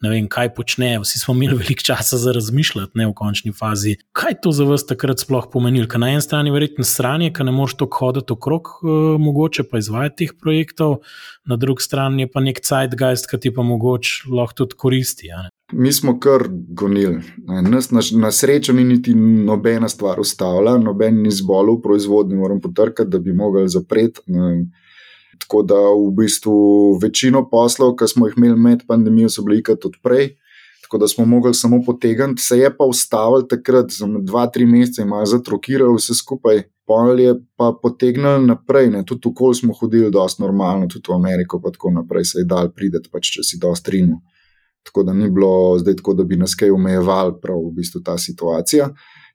ne vem, kaj počne. Vsi smo imeli *laughs* veliko časa za razmišljati, ne v končni fazi. Kaj to za vas takrat sploh pomenilo? Ker na eni strani je verjetno stranje, ker ne moreš tako hoditi okrog, uh, mogoče pa izvajati teh projektov, na drugi strani je pa nek zeitgeist, ki ti pa mogoče lahko tudi koristi. Mi smo kar gonili. Na, na srečo ni niti nobena stvar ustavila, noben ni zbolel v proizvodnji, moram potrkati, da bi mogli zapreti. Tako da v bistvu večino poslov, ki smo jih imeli med pandemijo, so bili kot odprej, tako da smo mogli samo potegniti. Se je pa ustavil takrat, za dva, tri mesece, imajo zatrokirali vse skupaj, pol je pa potegnili naprej. Ne. Tudi kol smo hodili, dosti normalno, tudi v Ameriko, pa tako naprej se je dal prideti, pač, če si dosti trinil. Tako da ni bilo zdaj tako, da bi nas kaj omejeval, prav v bistvu ta situacija.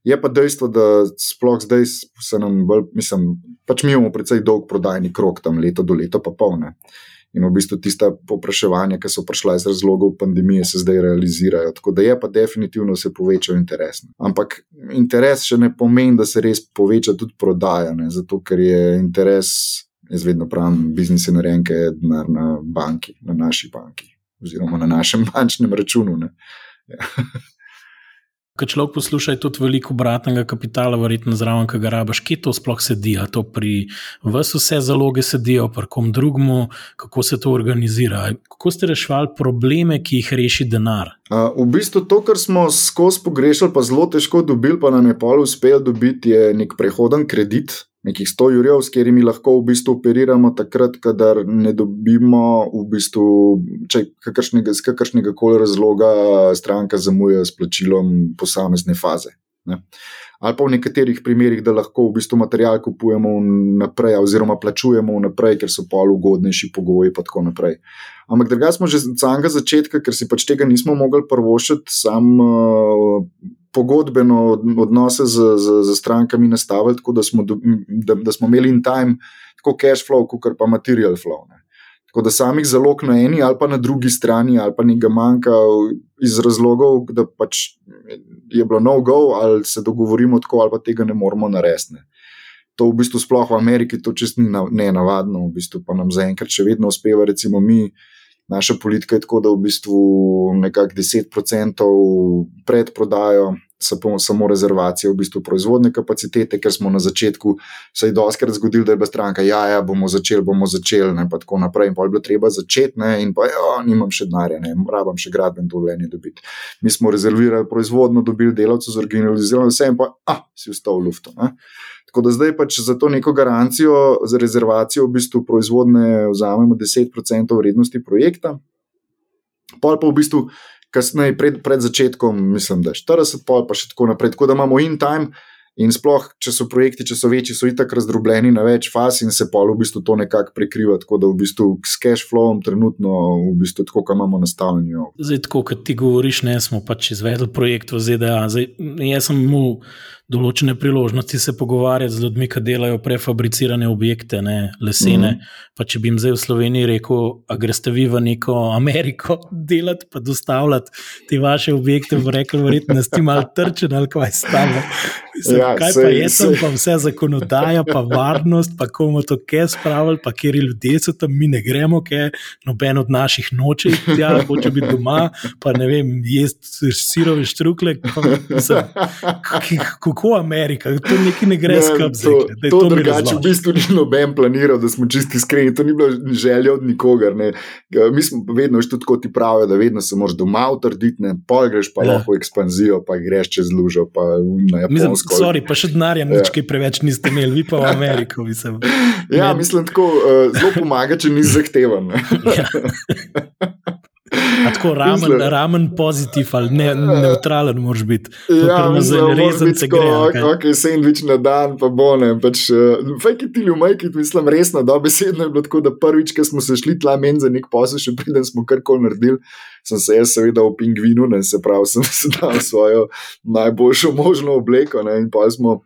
Je pa dejstvo, da sploh zdaj se nam bolj, mislim, pač mi imamo precej dolg prodajni krok, tam leto do leta, pa polne. In v bistvu tiste popraševanja, ki so prišla iz razlogov pandemije, se zdaj realizirajo. Tako da je pa definitivno se povečal interes. Ampak interes še ne pomeni, da se res poveča tudi prodaja, ne? zato ker je interes, jaz vedno pravim, biznis je narejen, ker je denar na banki, na naši banki oziroma na našem *laughs* bančnem računu. Ja. Ko človek posluša, je tudi veliko obratnega kapitala, verjetno zraven, ki ga rabiš, kje to sploh sedi. A to pri vas vse zaloge sedijo, pri kom drugmu, kako se to organizira. Kako ste reševali probleme, ki jih reši denar? A, v bistvu to, kar smo skozi pogrešali, pa zelo težko dobili, pa nam je pol uspel dobiti, je nek prehoden kredit nekih 100 jurjev, s katerimi lahko v bistvu operiramo, takrat, kadar ne dobimo, v bistvu, če kakršnega, z kakršnega koli razloga stranka zamuja s plačilom posamezne faze. Ne. Ali pa v nekaterih primerjih, da lahko v bistvu material kupujemo naprej, oziroma plačujemo naprej, ker so pol ugodnejši pogoji, in tako naprej. Ampak drugače smo že od samega začetka, ker si pač tega nismo mogli prvošiti, sam uh, pogodbeno odnose z, z, z strankami nastavili, tako da smo, da, da smo imeli in time, tako cash flow, kot pa material flow. Ne. Tako da samih zalog na eni ali pa na drugi strani, ali pa nekaj manjka iz razlogov, da pač je bilo no go, ali se dogovorimo tako, ali pa tega ne moremo narediti. To v bistvu sploh v Ameriki to čest ni ne navadno, v bistvu pa nam zaenkrat še vedno uspeva, recimo mi naša politika je tako, da v bistvu nekako 10% predprodajo. Samo rezervacije, v bistvu proizvodne kapacitete, ker smo na začetku se je doskrat zgodili, da je bila stranka, ja, ja, bomo začeli, bomo začeli, ne, pa tako naprej. In pa je bilo treba začeti, ne, in pa, ja, nimam še denarja, ne, rabam še gradbeno dovoljenje dobiti. Mi smo rezervirali proizvodno, dobili delavce, zorganizirali vse, in pa, ah, si vstal v luftu. Ne. Tako da zdaj pač za to neko garancijo, za rezervacijo v bistvu proizvodne vzamemo 10% vrednosti projekta, pol pa v bistvu kasneje, pred, pred začetkom, mislim, da je 40, pol pa še tako naprej. Tako da imamo in time. In sploh, če so projekti, če so večji, so itak razdrobljeni na več faz in se pol v bistvu to nekako prekriva, tako da v bistvu s cash flowom trenutno v bistvu tako, kot imamo nastavljeno. Zdaj, tako kot ti govoriš, ne smo pač izvedli projekt v ZDA. Zdaj, jaz sem mu določene priložnosti se pogovarjati z ljudmi, ki delajo prefabricirane objekte, ne, lesene. Mm -hmm. Pa če bi jim zdaj v Sloveniji rekel, a greste vi v neko Ameriko *laughs* delati, pa dostavljati te vaše objekte, bo rekel, verjetno, ste malo trčeni ali kaj stalo. Ja, kaj sej, pa je tam, pa vse zakonodaja, pa varnost, pa komu to kje spravili, pa kjer ljudje so tam, mi ne gremo, ker noben od naših noče, ja, hoče biti doma, pa ne vem, jesti sirove štrukle, kako kako Amerika, to nekaj ne gre skupaj. To, to, to drugače v bistvu ni noben planiral, da smo čisti iskreni, to ni bilo želja od nikogar. Ne. Mi smo vedno še tako ti pravijo, da vedno se moraš doma utrditi, ne pol greš pa ja. lahko ekspanzijo, pa greš čez lužo, pa na Japonsko. Mislim, sorry, pa še denarja, nič ja. kaj preveč niste imeli, vi pa v Ameriko. Mislim. Ja, ne. mislim, tako uh, zelo pomaga, če ni zahteven. Ja. *laughs* Tako ramen, ramen pozitiv ali ne, neutralen, moraš biti. Ja, zelo rezen se gre. Ok, sandvič na dan, pa bo ne. Pač, uh, fake it, umajki, mislim, resno, da besedno je bilo tako, da prvič, ko smo se šli tla men za nek posel, še preden smo karkoli naredili, sem se jaz seveda v pingvinu, ne, se pravi, sem *laughs* se dal svojo najboljšo možno obleko. Ne, in pa smo.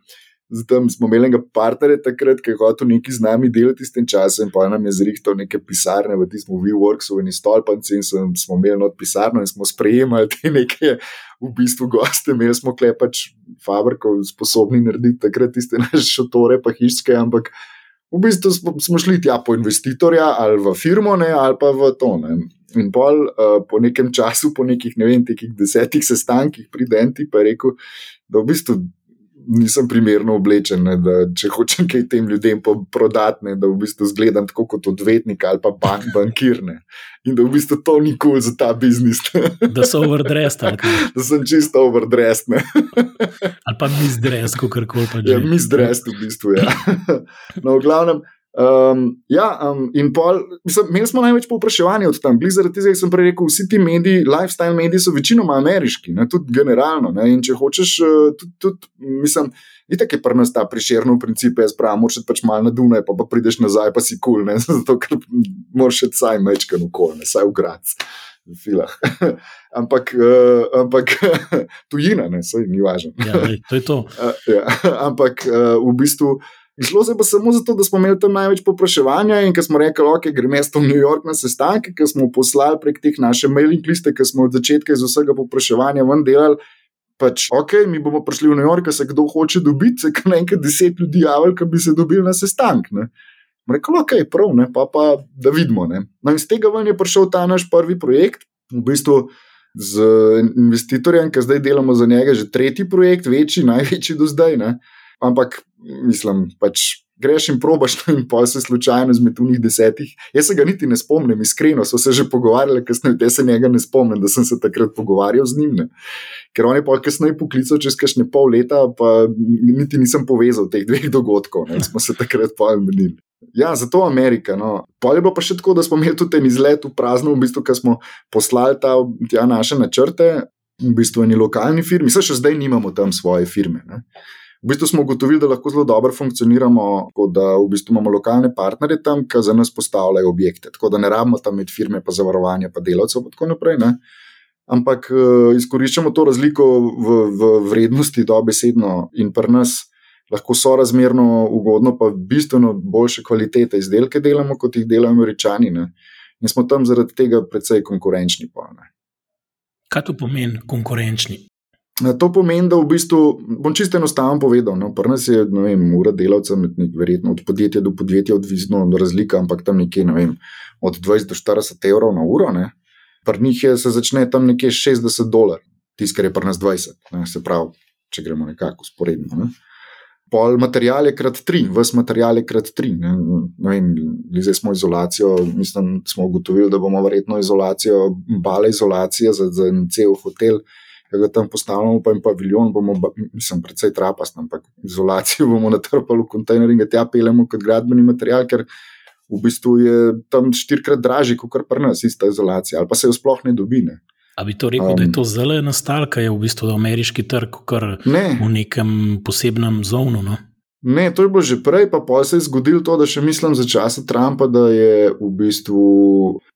Zato smo imeli enega partnerja takrat, ki je hotel nekaj z nami delati s tem časom, in pa nam je zrihtal neke pisarne v tistem WeWorksu in stolpance, in smo imeli not pisarno in smo sprejemali te neke v bistvu goste, imeli smo klepač fabriko, sposobni narediti takrat tiste naše šotore, pa hiške, ampak v bistvu smo, smo šli tja po investitorja ali v firmo, ne, ali pa v to. Ne. In pol, uh, po nekem času, po nekih ne vem, desetih sestankih, pridenti pa je rekel, da v bistvu nisem primerno oblečen, ne, da če hočem kaj tem ljudem prodati, ne, da v bistvu zgledam tako kot odvetnik ali pa bank, bankirne. In da v bistvu to ni kul cool za ta biznis. da so overdressed. *laughs* da sem čisto overdressed. ali pa misdressed, kako koli pa že. Ja, misdressed v bistvu. Ja. *laughs* no, v glavnem. Um, ja, um, in pol, mislim, imeli smo največ povpraševanja od tam, blizu zaradi tega, sem prej rekel, vsi ti mediji, lifestyle mediji so večinoma ameriški, ne, tudi generalno. Ne, in če hočeš, uh, tudi, tudi mislim, itak je pri nas ta priširno princip, jaz pravim, moraš pač malo na Dunaj, pa, pa prideš nazaj, pa si kul, cool, *laughs* zato ker moraš še saj mečkan okolje, saj v grad. *laughs* ampak, uh, ampak *laughs* tujina, ne, saj ni važno. ja, to je to. Uh, ja, ampak uh, v bistvu. Šlo se pa samo zato, da smo imeli tam največ popraševanja in ker smo rekli, ok, gremo v New York na sestanke, ki smo poslali prek teh naše mailing liste, ki smo od začetka iz vsega popraševanja ven delali. Pač, ok, mi bomo prišli v New York, se kdo hoče dobiti, se kar nekaj deset ljudi javlja, ki bi se dobili na sestank. Rekl, ok, prav, ne, pa, pa da vidimo. Ne. No, in z tega ven je prišel ta naš prvi projekt, v bistvu z investitorjem, ki zdaj delamo za njega, že tretji projekt, večji, največji do zdaj. Ne ampak mislim, pač greš in probaš, *laughs* in pa se slučajno izmed unih desetih. Jaz se ga niti ne spomnim, iskreno so se že pogovarjali, kasneje te se njega ne spomnim, da sem se takrat pogovarjal z njim. Ne. Ker on je pa kasneje poklical čez kakšne pol leta, pa niti nisem povezal teh dveh dogodkov, ne smo se takrat pojmenili. Ja, zato Amerika. No. Pol je bilo pa še tako, da smo imeli tudi en izlet v prazno, v bistvu, ker smo poslali ta, ta naše načrte, v bistvu, eni lokalni firmi, se še zdaj nimamo tam svoje firme. Ne. V bistvu smo ugotovili, da lahko zelo dobro funkcioniramo, da v bistvu imamo lokalne partnerje tam, ki za nas postavljajo objekte. Tako da ne rabimo tam imeti firme, pa zavarovanja, pa delavcev in tako naprej. Ne? Ampak uh, izkoriščamo to razliko v, v vrednosti, dobesedno in pri nas lahko so razmerno ugodno, pa bistveno boljše kvalitete izdelke delamo, kot jih delajo američani. Ne? In smo tam zaradi tega precej konkurenčni. Pa, Kaj to pomeni konkurenčni? To pomeni, da v bistvu, bom čisto enostavno povedal, no, pri nas je vem, ura delavca, verjetno od podjetja do podjetja, odvisno od razlika, ampak tam nekje vem, od 20 do 40 evrov na uro. Ne. Pri njih je, se začne tam nekje 60 dolarjev, tisto, kar je pri nas 20, ne, se pravi, če gremo nekako usporedno. Ne. Pol material je krat tri, vse material je krat tri. Ne. Ne vem, zdaj smo izolacijo, mislim, smo ugotovili, da bomo verjetno izolacijo, bale izolacije za, za cel hotel ki ga tam postavljamo, pa jim paviljon, bomo, mislim, precej trapast, ampak izolacijo bomo natrpali v kontejner in ga tja peljemo kot gradbeni material, ker v bistvu je tam štirikrat dražji kot pri nas, ista izolacija, ali pa se jo sploh ne dobi. Ne. A bi to rekel, um, da je to zelo enostavno, ker je v bistvu ameriški trg, kar ne. v nekem posebnem zonu? No? Ne, to je bilo že prej, pa pa se je zgodilo to, da še mislim za časa Trumpa, da je v bistvu.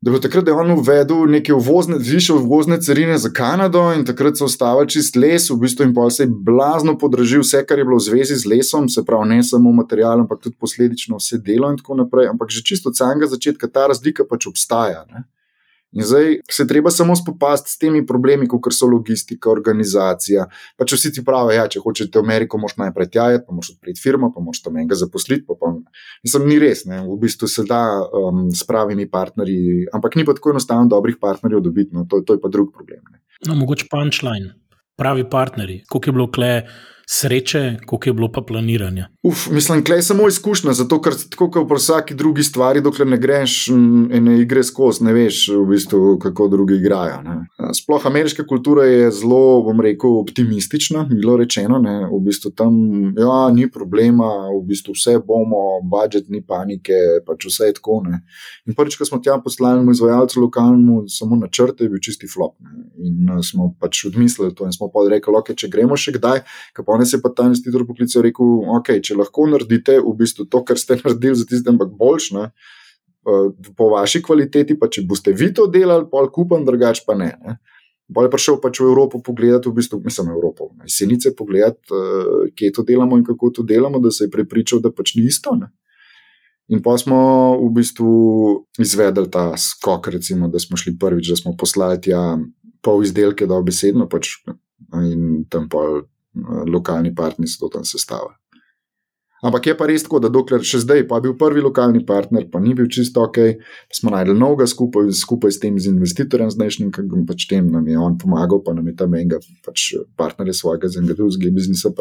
Da je takrat, da je on uvedel neke uvozne, više uvozne carine za Kanado in takrat so ostali čist les, v bistvu in pa se je blazno podražil vse, kar je bilo v zvezi z lesom, se pravi ne samo material, ampak tudi posledično vse delo in tako naprej. Ampak že čisto od samega začetka ta razlika pač obstaja. Ne? In zdaj se treba samo spopasti s temi problemi, kot so logistika, organizacija. Pa če vsi ti pravijo, ja, če hočeš v Ameriko, moš najprej tjajati, pa moš odpreti firmo, pa moš tam enega zaposliti. Pa pa, mislim, ni res, ne. v bistvu se da um, s pravimi partnerji, ampak ni pa tako enostavno dobrih partnerjev dobiti. No. To, to je pa drug problem. Ne. No, mogoče punčline. pravi partnerji, koliko je bilo kle sreče, koliko je bilo pa planiranja. Uf, mislim, je samo izkušnja, zato ker tako kot pri vsaki drugi stvari, dokler ne greš in igre skozi, ne veš, v bistvu, kako drugi igrajo. Ne. Sploh ameriška kultura je zelo, bom rekel, optimistična, bilo rečeno, ne. v bistvu tam ja, ni problema, v bistvu vse bomo, budžet ni panike, pač vse je tako. Ne. In prvič, ko smo tja poslali izvajalcu lokalnemu, samo načrte, je bil čisti flop. Ne. In smo pač odmislili to in smo pa rekli, ok, če gremo še kdaj, Danes je pa ta investitor poklical in rekel: Ok, če lahko naredite v bistvu to, kar ste *laughs* naredili za tiste, ampak boljš, ne, po vaši kvaliteti, pa če boste vi to delali, pol kupam, drugač pa ne. ne. Bolj je prišel pač v Evropo pogledati, v bistvu, mislim, Evropo, na jesenice pogledati, kje to delamo in kako to delamo, da se je prepričal, da pač ni isto. Ne. In pa smo v bistvu izvedli ta skok, recimo, da smo šli prvič, da smo poslali tja pol izdelke, da obesedno pač in tam pol lokalni partnerji so tam sestavili. Ampak je pa res tako, da dokler še zdaj, pa je bil prvi lokalni partner, pa ni bil čisto ok, smo najdel novega skupaj, skupaj s tem z investitorjem, zdajšnjim, ki ga pač tem nam je on pomagal, pa nam je tam enega pač partnerja svojega z enega drugega biznisa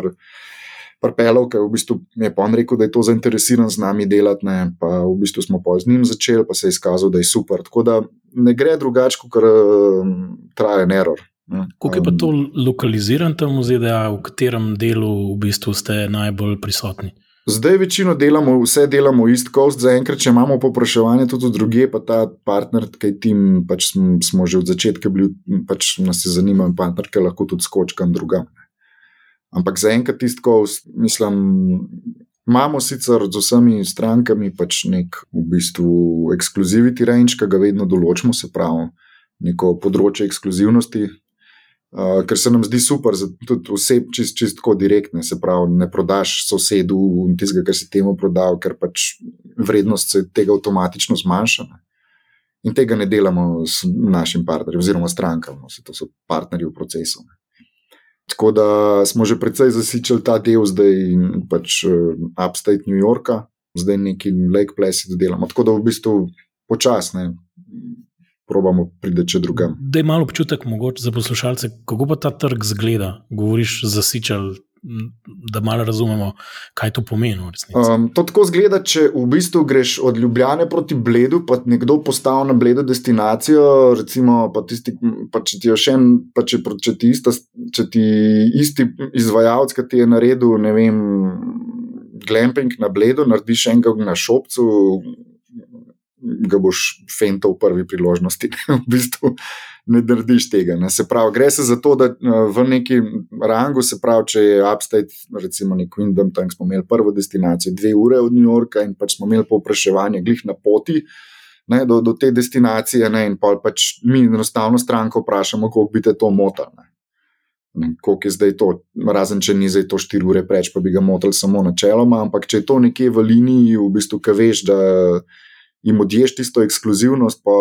pripeljal, ker v bistvu je rekel, da je to zainteresiran z nami delati, ne, pa v bistvu smo pa z njim začeli, pa se je izkazal, da je super. Tako da ne gre drugače, kot uh, traja error. Kako je pa to lokaliziran tam v ZDA, v katerem delu v bistvu ste najbolj prisotni? Zdaj večino delamo, vse delamo East Coast, zaenkrat, če imamo popraševanje tudi druge, pa ta partner, ki tim, pač smo, smo že od začetka bili, pač nas je zanimal, partner, ki lahko tudi skočkam drugam. Ampak zaenkrat East Coast, mislim, imamo sicer z vsemi strankami pač nek v bistvu ekskluziviti range, ki ga vedno določimo, se pravi, neko področje ekskluzivnosti, Uh, ker se nam zdi super, tudi vse čist, čist tako direktne, se pravi, ne prodaš sosedu tistega, kar si temu prodal, ker pač vrednost se tega avtomatično zmanjša. Ne. In tega ne delamo s našim partnerjem, oziroma strankami, no, to so partnerji v procesu. Ne. Tako da smo že precej zasičali ta del, zdaj pač uh, upstate New Yorka, zdaj neki Lake Placid delamo. Tako da v bistvu počasne probamo priti če drugam. Da je malo občutek mogoče za poslušalce, kako pa ta trg zgleda. Govoriš zasičal. Da malo razumemo, kaj to pomeni. Um, to tako zgleda, če v bistvu greš od Ljubljana proti Bledu, pa nekdo postavi na Bledu destinacijo. Recimo, pa tisti, pa če ti je še en, pa če, če, ti ista, če ti isti izvajalec, ki ti je naredil, ne vem, glamping na Bledu, narediš enega na šopcu, ga boš fental v prvi priložnosti. *laughs* v bistvu ne narediš tega. Ne. Se pravi, gre se za to, da eh, v neki rangu, se pravi, če je upstate, recimo nek Windham, tam smo imeli prvo destinacijo, dve ure od New Yorka in pač smo imeli povpraševanje glih na poti. Ne, do, do te destinacije, ne, in pa pač mi, enostavno, stranko vprašamo, kako bi te to motili. Kako je zdaj to, razen če ni zdaj to 4 ure preveč, pa bi ga motili samo načeloma, ampak če je to nekje v liniji, v bistvu, ki veš, da jim odješ tisto ekskluzivnost, pa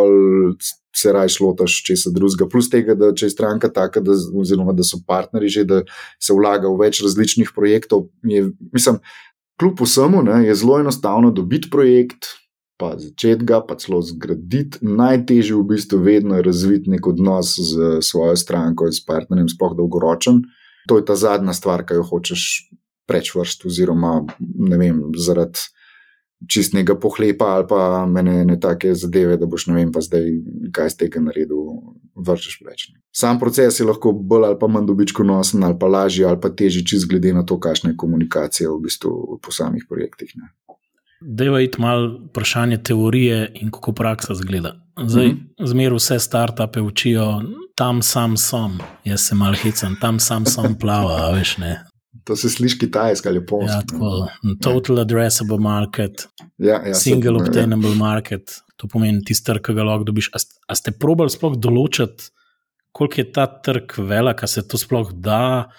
se rajš lotaš česa drugega. Plus tega, da če je stranka taka, da, oziroma da so partnerji že, da se vlaga v več različnih projektov. Je, mislim, kljub vsemu ne, je zelo enostavno dobiti projekt. Pa začeti ga, pa celo zgraditi. Najtežje v bistvu vedno je razviti nek odnos z svojo stranko, s partnerjem, sploh dolgoročen. To je ta zadnja stvar, ki jo hočeš preč vrst, oziroma ne vem, zaradi čistnega pohlepa ali pa mene ne take zadeve, da boš ne vem, pa zdaj kaj z tega naredil, vrčeš preveč. Sam proces je lahko bolj ali pa manj dobičko nosen, ali pa lažji, ali pa težji, čist glede na to, kakšna je komunikacija v bistvu po samih projektih. Ne. Dejva iti malo vprašanje teorije in kako praksa zgleda. Zdaj, mm -hmm. zmeraj vse startupe učijo, tam sam sem, jaz se mal hecam, tam sam sem plava, veš ne. To se sliši kitajsko ali japonsko. Ja, tako, total addressable market, ja, ja, single ja. obtainable ja. market. To pomeni tisti trg, ki ga lahko dobiš. A, a ste probali sploh določiti, koliko je ta trg velik, a se to sploh da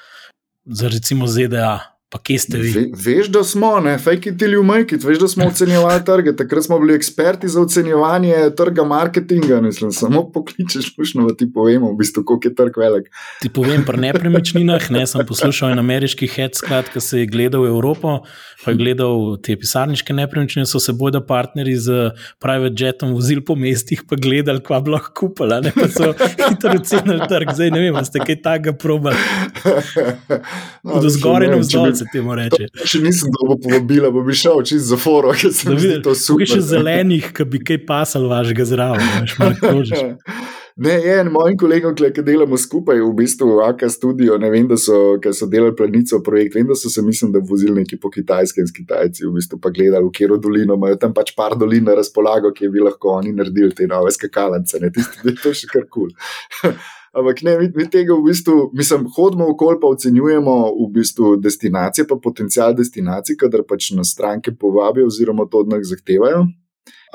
za recimo ZDA, Pa kje ste vi? Ve, veš, da smo, ne, fake it ili umajkit, veš, da smo ocenjevali *laughs* trge. Takrat smo bili eksperti za ocenjevanje trga marketinga. Mislim, samo pokličeš, lušno, ti povemo, v bistvu, koliko je trg velik. Ti povem, pri nepremičninah, ne, sem poslušal en ameriški headsclat, ki se je gledal Evropo, pa je gledal te pisarniške nepremičnine, so se bojda partnerji z private jetom vozili po mestih, pa gledali, kva bi lahko kupila, ne pa so hitro ocenili trg. Zdaj ne vem, ste kaj takega probali. *laughs* No, Do zgoraj če vzdolj se temu reče. Še nisem dolgo povabila, pa bi šel čez za foro, ker se Da mi zdi vidiš, to tukaj še super. zelenih, ki bi kaj pasal vašega zraven. *laughs* Ne, en mojim kolegom, ki delamo skupaj v bistvu v AK studio. Ne vem, da so, so delali planico projekt, vem, da so se, mislim, da vozili neki po kitajskem s Kitajci, v bistvu pa gledali, v katero dolino imajo tam pač par dolin na razpolago, ki bi lahko oni naredili te nove skakalnice. Ne, tisti, da je to še kar kul. Cool. *laughs* Ampak ne, mi, mi tega v bistvu, mislim, hodimo okoli, pa ocenjujemo v bistvu destinacije, pa potencial destinacij, kadar pač nas stranke povabijo oziroma to od nas zahtevajo.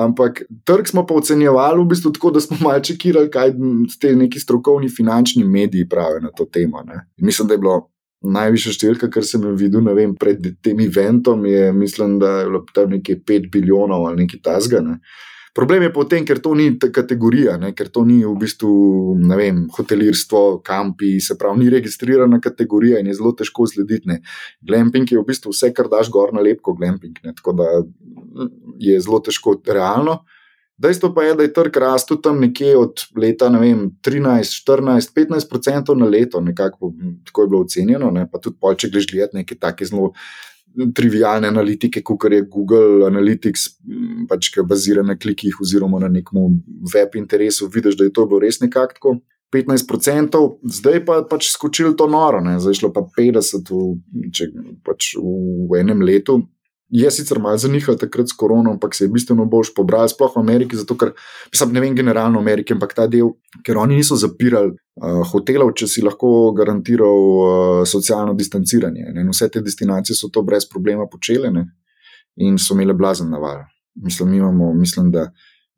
Ampak trg smo pa ocenjevali v bistvu tako, da smo *laughs* malo čekirali, kaj te neki strokovni finančni mediji pravijo na to temo. Ne. Mislim, da je bilo najvišja številka, kar sem jo videl vem, pred tem eventom, je, mislim, da je bilo tam nekaj 5 bilijonov ali nekaj tasga. Ne. Problem je pa v tem, ker to ni ta kategorija, ne, ker to ni v bistvu vem, hotelirstvo, kampi, se pravi, ni registrirana kategorija in je zelo težko slediti. Ne. Glamping je v bistvu vse, kar daš gor na lepko, glamping. Ne, tako da mm, je zelo težko realno. Dejstvo pa je, da je trg rastel tam nekje od leta ne vem, 13, 14, 15 odstotkov na leto, nekako tako je bilo ocenjeno. Ne, pa tudi pol, če greš gledati neke take zelo trivialne analitike, kot je Google Analytics, m, pač, ki je baziran na klikih oziroma na nekem web interesu, vidiš, da je to bilo res nekako tako. 15%, zdaj pa pač skočilo to noro, ne? zdaj je šlo pa 50% v, če, pač v enem letu. Je sicer malo zanihal takrat s korono, ampak se je bistveno bolj pobral, sploh v Ameriki, zato ker, mislim, ne vem generalno v Ameriki, ampak ta del, ker oni niso zapirali uh, hotelov, če si lahko garantiral uh, socialno distanciranje. Ne? In vse te destinacije so to brez problema počele ne? in so imele blazen naval. Mislim, mi imamo, mislim, da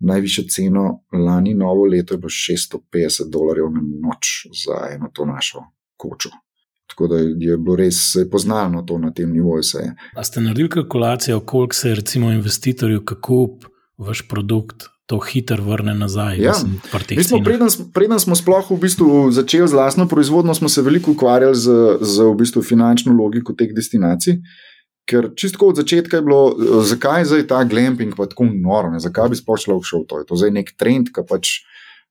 najvišjo ceno lani novo leto je bilo 650 dolarjev na noč za eno to našo kočo. Tako da je bilo res je poznano to na tem nivoju. Se. A ste naredili kalkulacijo, koliko se recimo investitorju, kup vaš produkt, to hitro vrne nazaj? Ja. Mi smo, preden, preden smo sploh v bistvu začeli z lastno proizvodnjo, smo se veliko ukvarjali z, z v bistvu finančno logiko teh destinacij. Ker čisto od začetka je bilo, eh, zakaj je zdaj ta glamping pa tako noro, ne? zakaj bi sploh šel v to. Je to zdaj nek trend, ki pač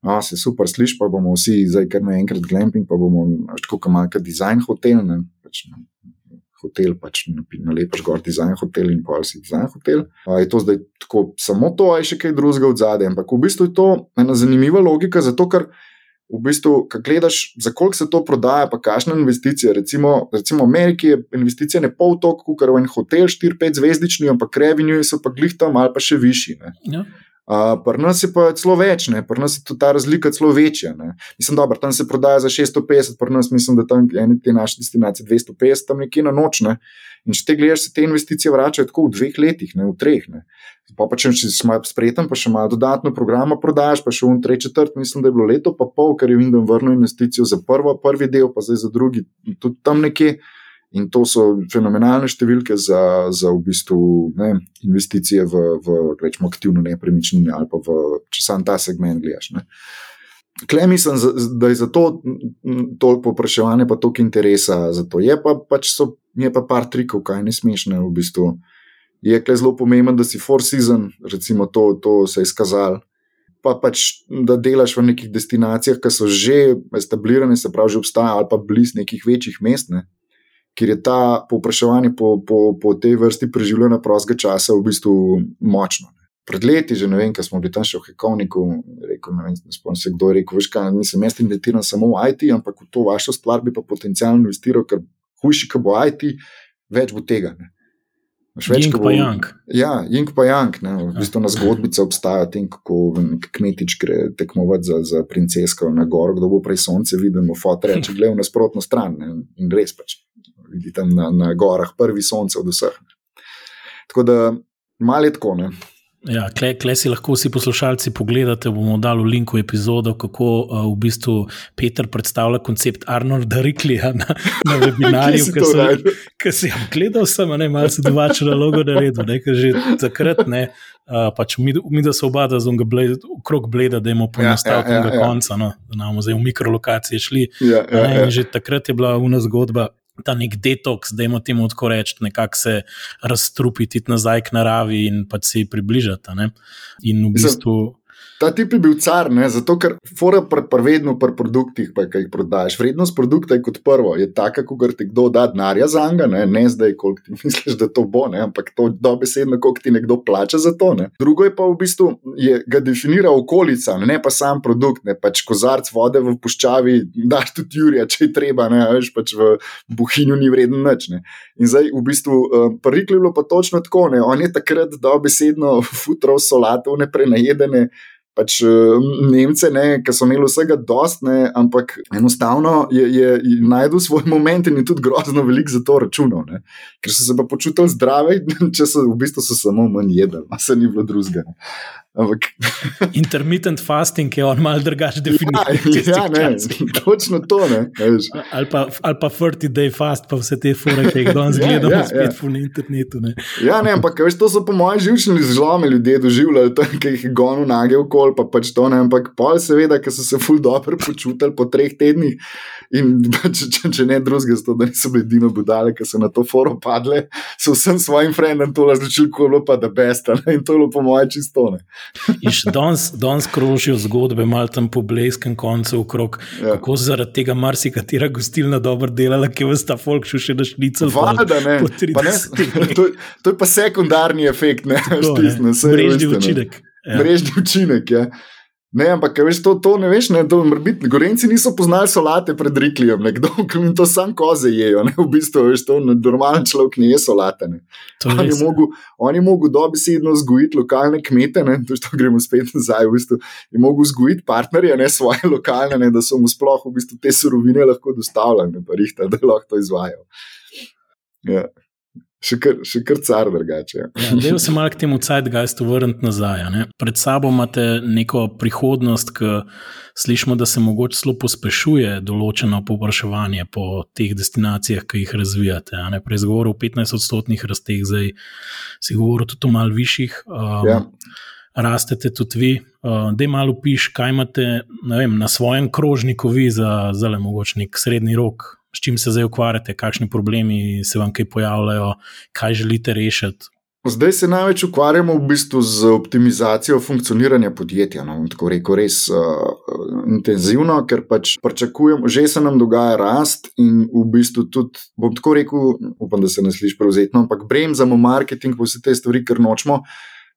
a, se super sliši, pa bomo vsi zdaj kar naenkrat glamping, pa bomo tako kot malka dizajn hotel. Ne? Pač, hotel pač nalepiš gor dizajn hotel in pa si dizajn hotel. A, je to zdaj tako samo to, ali še kaj drugega od zadaj. Ampak v bistvu je to ena zanimiva logika, zato ker v bistvu, ko gledaš, za koliko se to prodaja, pa kakšna investicija. Recimo, recimo v Ameriki je investicija ne pol toliko, kot v en hotel, 4-5 zvezdični, ampak revenue so pa glih tam ali pa še višji. Ne. Ja. Uh, pri nas je pa celo več, ne? pri nas je tudi ta razlika celo večja. Ne? Mislim, da tam se prodaja za 650, pri nas mislim, da tam ene te naše destinacije 250, tam nekje na noč. Ne? In če te gledaš, se te investicije vračajo tako v dveh letih, ne v treh. Ne? Pa, pa če si malo spreten, pa še malo dodatno programa prodajaš, pa še v tretji četrt, mislim, da je bilo leto pa pol, ker je Windom vrnil investicijo za prvo, prvi del, pa zdaj za drugi, tudi tam nekje. In to so fenomenalne številke za, za v bistvu, ne, investicije v, v rečemo, aktivno nepremičnine ali pa v, če sam ta segment gledaš. Klej mislim, da je zato toliko povpraševanja, pa toliko interesa za to. Je pa pač so, je pa par trikov, kaj ne smešne v bistvu. Je klej zelo pomembno, da si four season, recimo to, to se je izkazalo. Pa pač, da delaš v nekih destinacijah, ki so že etablirane, se pravi, že obstajajo ali pa blizu nekih večjih mest, ne, kjer je ta povpraševanje po, po, po tej vrsti preživljanja prostega časa v bistvu močno. Pred leti, že ne vem, kaj smo bili tam še v Hekovniku, rekel, ne vem, ne spomnim se, kdo je rekel, veš kaj, nisem jaz investiran samo v IT, ampak v to vašo stvar bi pa potencialno investiral, ker hujši, ko bo IT, več bo tega. Ne. Ko pa Yang. Ja, Jink pa Jank. Ne, v bistvu na zgodbica obstaja o tem, kako kmetič gre tekmovati za, za princesko na goro, kdo bo prej sonce videl, mu fotor reče, gledaj v nasprotno stran. Ne, in res pač vidi tam na, na gorah prvi sonce od vseh. Ne. Tako da malo je tako. Ne. Ja, Klej kle si lahko vsi poslušalci pogledate, bomo dali v linku epizodo, kako uh, v bistvu Peter predstavlja koncept Arnolda Riklija na, na *laughs* webinarju. Ker si jim gledal, sem ne malce drugače na logo naredil, ker že takrat ne. Uh, pač mi, mi, da se oba, da smo okrog bleda, da imamo poenostavljenega ja, ja, ja, ja. konca, no, da nam zdaj v mikrolokacije šli. Ja, ja, ja. Že takrat je bila una zgodba, ta nek detoks, da imamo temu tako reči, nekako se razstrupiti nazaj k naravi in pa se ji približati. Ne? In v bistvu. Ta tip je bil car, ne? zato ker fora pr, pr vedno pri produktih, pa, ki jih prodajaš. Vrednost produkta je kot prvo, je taka, kot ti kdo da denarja za njega, ne? ne zdaj, koliko ti *laughs* misliš, da to bo, ne? ampak to dobesedno, koliko ti nekdo plača za to. Ne? Drugo je pa v bistvu, je, ga definira okolica, ne pa sam produkt. Ne? Pač kozarc vode v puščavi, daš tudi Jurija, če je treba, ne veš, pač v Buhinju ni vreden nič. Ne? In zdaj v bistvu, uh, prikli bilo pa točno tako, ne? on je takrat dobesedno *laughs* futrov solatov, ne prenajedene pač eh, Nemce, ki so imeli vsega dost, ne, ampak enostavno je, je, je najdel svoj moment in je tudi grozno velik za to računal. Ne. Ker so se pa počutili zdravi, *laughs* če so v bistvu so samo manj jedli, a se ni bilo drugega. Ampak... *laughs* Intermittent fasting je on malo drugačen definicija. Ja, ja ne, *laughs* točno to. Ne, ali, pa, ali pa 30-day fast, pa vse te fore, ki jih danes *laughs* ja, gledamo ja, spet ja. na internetu. Ne. Ja, ne, ampak veš, to so po mojem živčni zlomi ljudje doživljali, ki jih gonil nage okol, pa pač to ne. Ampak pol seveda, ker so se ful dobro počutili po treh tednih in če, če, če ne drugega, zato da niso bili dino budale, ki so na to foro padle, so vsem svojim frendom to razločili, ko je bilo pa da besta in to je bilo po mojem čistone. In še danes krožijo zgodbe, malo tam po bleskem koncu, okrog, ja. kako zaradi tega marsikatera gostilna dobro delala, ki vas ta folk še na šnicel. Vada, ne. ne to, to je pa sekundarni efekt, ne, štisne, ne. Mrežni učinek. Ja. Mrežni učinek, ja. Ne, ampak veš, to, to ne veš, ne, to biti. Gorenci niso poznali solate pred Riklijem, nekdo, *laughs* ki jim to sam koze jejo. Ne, v bistvu, veš, to normalen človek ne je solate. Ne. On je mogel, on je mogel dobesedno vzgojiti lokalne kmete, ne, to, to gremo spet nazaj, v bistvu, je mogel vzgojiti partnerje, ne svoje lokalne, ne, da so mu sploh v bistvu te surovine lahko dostavljali, pa jih ta, da lahko to izvajo. Ja. Še kar, še kar car drugače. Ja. Ja, Zdaj se malo k temu cajtgajstu vrniti nazaj. Ne? Pred sabo imate neko prihodnost, ki slišimo, da se mogoče zelo pospešuje določeno povpraševanje po teh destinacijah, ki jih razvijate. Prej ste govorili o 15-odstotnih rasteh, zdaj si govoril tudi o mal višjih. Um, ja. Rastete tudi vi, uh, da malo piš, kaj imate vem, na svojem krožniku, vi za zelo mogoče nek srednji rok, s čim se zdaj ukvarjate, kakšni problemi se vam kaj pojavljajo, kaj želite rešiti. Zdaj se največ ukvarjamo v bistvu z optimizacijo funkcioniranja podjetja. No, tako rekel, res uh, intenzivno, ker pač pričakujemo, že se nam dogaja rast in v bistvu tudi, bom tako rekel, upam, da se ne sliši prevzetno, ampak bremzamo marketing, vse te stvari, ker nočemo.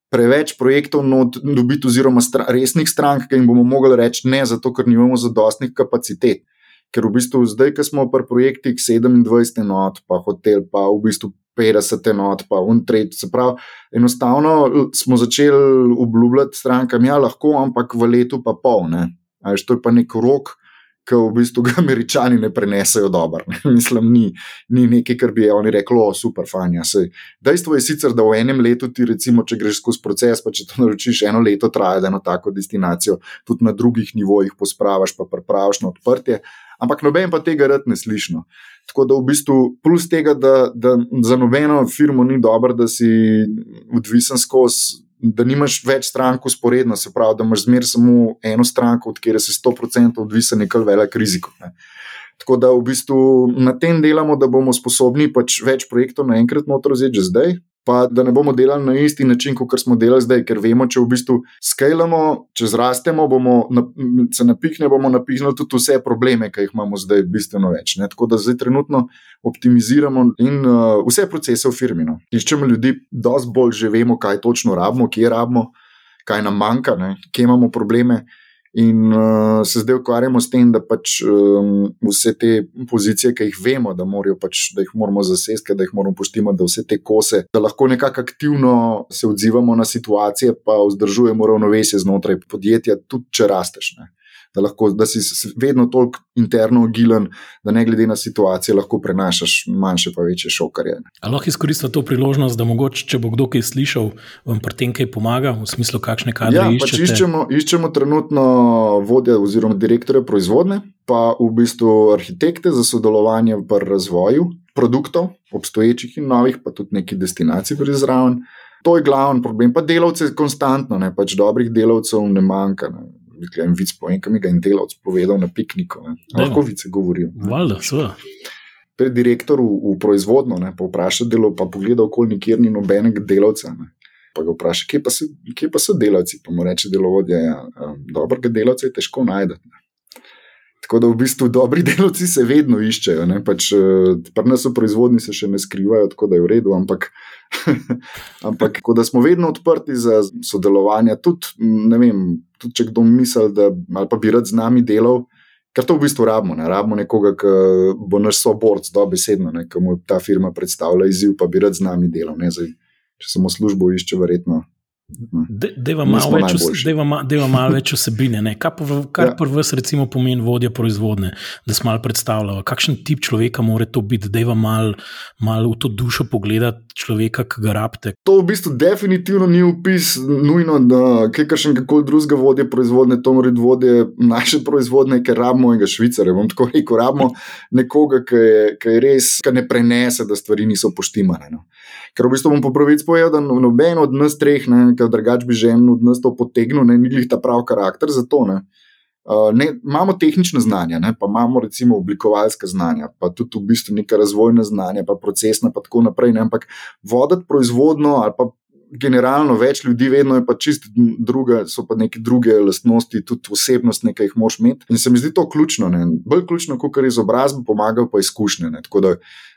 Preveč projektov dobiti, oziroma stra, resnih strank, ki jim bomo mogli reči ne, zato ker nimamo zadostnih kapacitet. Ker v bistvu zdaj, ko smo pri projektih 27 enot, pa hotel, pa v bistvu 50 enot, pa untrej, se pravi, enostavno smo začeli obljubljati strankam, ja, lahko, ampak v letu pa pol. Ajš, to je pa nek rok, ki v bistvu ga američani ne prenesejo dobro. *laughs* Mislim, ni, ni nekaj, kar bi oni rekli, o, super, fanja. Sej. Dejstvo je sicer, da v enem letu ti, recimo, če greš skozi proces, pa če to *laughs* naročiš, eno leto traja, da eno tako destinacijo tudi na drugih nivojih pospravaš, pa prepraviš na odprtje ampak noben pa tega rad ne sliši. Tako da v bistvu plus tega, da, da za nobeno firmo ni dobro, da si odvisen skozi. Da nimaš več strank usporedno, se pravi, da imaš zmeraj samo eno stranko, od kjer si 100% odvisen, je kar velik rizik. Tako da v bistvu na tem delamo, da bomo sposobni pač več projektov naenkrat noter vzeti že zdaj, pa da ne bomo delali na isti način, kot smo delali zdaj, ker vemo, če v bistvu skalamo, če zrastemo, bomo se napihne, bomo napihnili tudi vse probleme, ki jih imamo zdaj, bistveno več. Ne? Tako da zdaj trenutno optimiziramo in uh, vse procese v firmi. No? Iščemo ljudi, da bolj že vemo, kaj točno rabimo, kje rabimo, kaj nam manjka, ne? kje imamo probleme. In uh, se zdaj ukvarjamo s tem, da pač um, vse te pozicije, ki jih vemo, da, pač, da jih moramo zasesti, da jih moramo poštimati, da vse te kose, da lahko nekako aktivno se odzivamo na situacije, pa vzdržujemo ravnovesje znotraj podjetja, tudi če rasteš. Ne. Da, lahko, da si vedno toliko interno agilen, da ne glede na situacijo lahko prenašaš manjše pa večje šokarje. Ali lahko izkoristiš to priložnost, da mogoče, če bo kdo kaj slišal, vam pri tem kaj pomaga, v smislu, kakšne kadre ja, pač iščemo? Iščemo trenutno vodja oziroma direktorja proizvodne, pa v bistvu arhitekte za sodelovanje pri razvoju produktov, obstoječih in novih, pa tudi neki destinacij pri zraven. To je glavni problem. Pa delavce konstantno, ne pač dobrih delavcev ne manjka. Ne. En vic povem, kam je en delavec povedal na pikniku. Lahko vice govorijo. Valjda, seveda. Pri direktorju v, v proizvodno, ne, pa vpraša delo, pa pogleda okoli nikjer ni nobenega delavca. Ne. Pa ga vpraša, kje pa, so, kje pa so delavci. Pa mu reče delovodja, ja, dobrega delavca je težko najti. Tako da v bistvu dobri *laughs* delavci se vedno iščejo. Pač, eh, Pri nas v proizvodni se še ne skrivajo, tako da je v redu, ampak, *laughs* ampak da smo vedno odprti za sodelovanje. Tudi, vem, tudi če kdo misli, da bi rad z nami delal, ker to v bistvu rabimo. Ne? Rabimo nekoga, ki bo naš soborc, dobesedno, ki mu ta firma predstavlja izziv, pa bi rad z nami delal. Zdaj, če samo službo išče, verjetno Deva malo več, mal več osebine. Ne? Kaj pa ja. prvi, recimo, pomeni vodja proizvodne, da se malo predstavlja, kakšen tip človeka mora to biti, da ima malo mal v to dušo pogledati človeka, ki ga rabite. To v bistvu definitivno ni upis, nujno, da je kakšen kakoli drugega vodja proizvodne, to mora biti vodje naše proizvodne, ker rabimo mojega švicare. Bom tako rekel, rabimo nekoga, ki je, ki je res, ki ne prenese, da stvari niso poštimane. No? Ker v bistvu bom po pravici povedal, da noben od nas treh, ne, ker drugač bi že en od nas to potegnil, ne glih ta prav karakter za to. Ne. Uh, ne, imamo tehnične znanja, ne, pa imamo recimo oblikovalske znanja, pa tudi v bistvu neka razvojna znanja, pa procesna, pa tako naprej. Ne, ampak voditi proizvodno ali pa generalno več ljudi, vedno je pa čist druga, so pa neke druge lastnosti, tudi osebnost, nekaj jih moš imeti. In se mi zdi to ključno, ne. bolj ključno, kot kar izobrazba pomaga, pa izkušnje. Ne. Tako da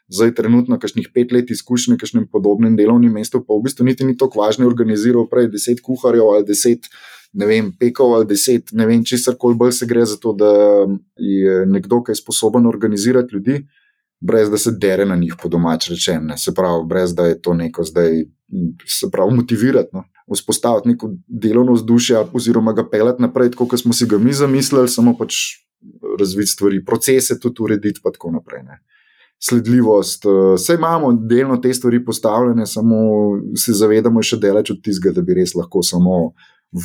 zdaj trenutno kakšnih pet let izkušnje na kakšnem podobnem delovnem mestu, pa v bistvu niti ni tako važno organiziral prej deset kuharjev ali deset. Ne vem, pekov ali deset, ne vem, če se kar bolj gre za to, da je nekdo, ki je sposoben organizirati ljudi, brez da se dere na njih, po domač rečeno. Se pravi, brez da je to neko zdaj, se pravi, motivirati, no? vzpostaviti neko delovno vzdušje, oziroma ga pelati naprej, kot smo si ga mi zamislili, samo pač razviti stvari, procese tudi urediti, pa tako naprej. Ne? Sledljivost. Vse eh, imamo delno te stvari postavljene, samo se zavedamo še delač od tistega, da bi res lahko samo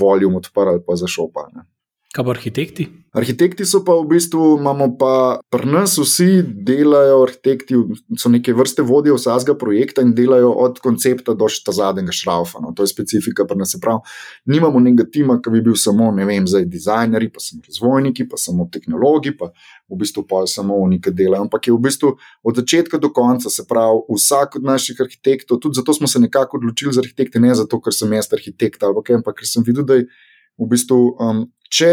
voljo odprli pa zašopali. Kaj pa arhitekti? Arhitekti so pa v bistvu, imamo pa pri nas vsi delajo, arhitekti so neke vrste vodje vsakega projekta in delajo od koncepta do ta zadnjega šraufa. No. To je specifika pri nas. Prav, nimamo nekega tima, ki bi bil samo, ne vem, zdaj dizajneri, pa samo razvojniki, pa samo tehnologi, pa v bistvu pa samo oni, ki delajo. Ampak je v bistvu od začetka do konca, se pravi, vsak od naših arhitektov, tudi zato smo se nekako odločili za arhitekte, ne zato, ker sem jaz arhitekt, ampak ker sem videl, da je v bistvu. Um, če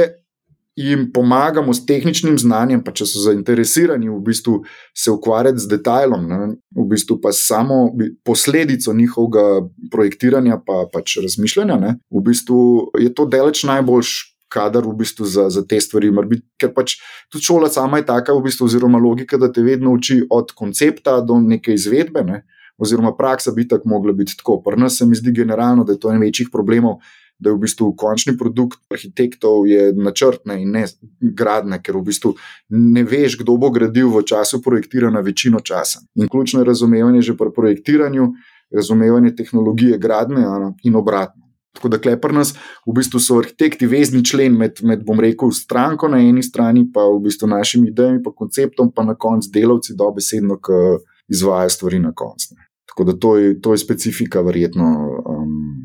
jim pomagamo s tehničnim znanjem, pa če so zainteresirani v bistvu se ukvarjati z detajlom, ne, v bistvu pa samo posledico njihovega projektiranja, pa pač razmišljanja, ne, v bistvu je to deleč najboljš. Kadar v bistvu za, za te stvari, biti, ker pač tudi šola sama je taka, v bistvu, oziroma logika, da te vedno uči od koncepta do neke izvedbe, ne, oziroma praksa bi tako mogla biti tako. Pri nas se mi zdi generalno, da je to en večjih problemov, da je v bistvu končni produkt arhitektov načrtne in ne gradne, ker v bistvu ne veš, kdo bo gradil v času projektiranja večino časa. In ključno je razumevanje že pri projektiranju, razumevanje tehnologije gradne in obratno. Tako da klepr nas, v bistvu so arhitekti vezni člen med, med, bom rekel, stranko na eni strani, pa v bistvu našimi idejami, pa konceptom, pa na koncu delavci dobesedno, ki izvajo stvari na koncu. Tako da to je, to je specifika, verjetno. Um,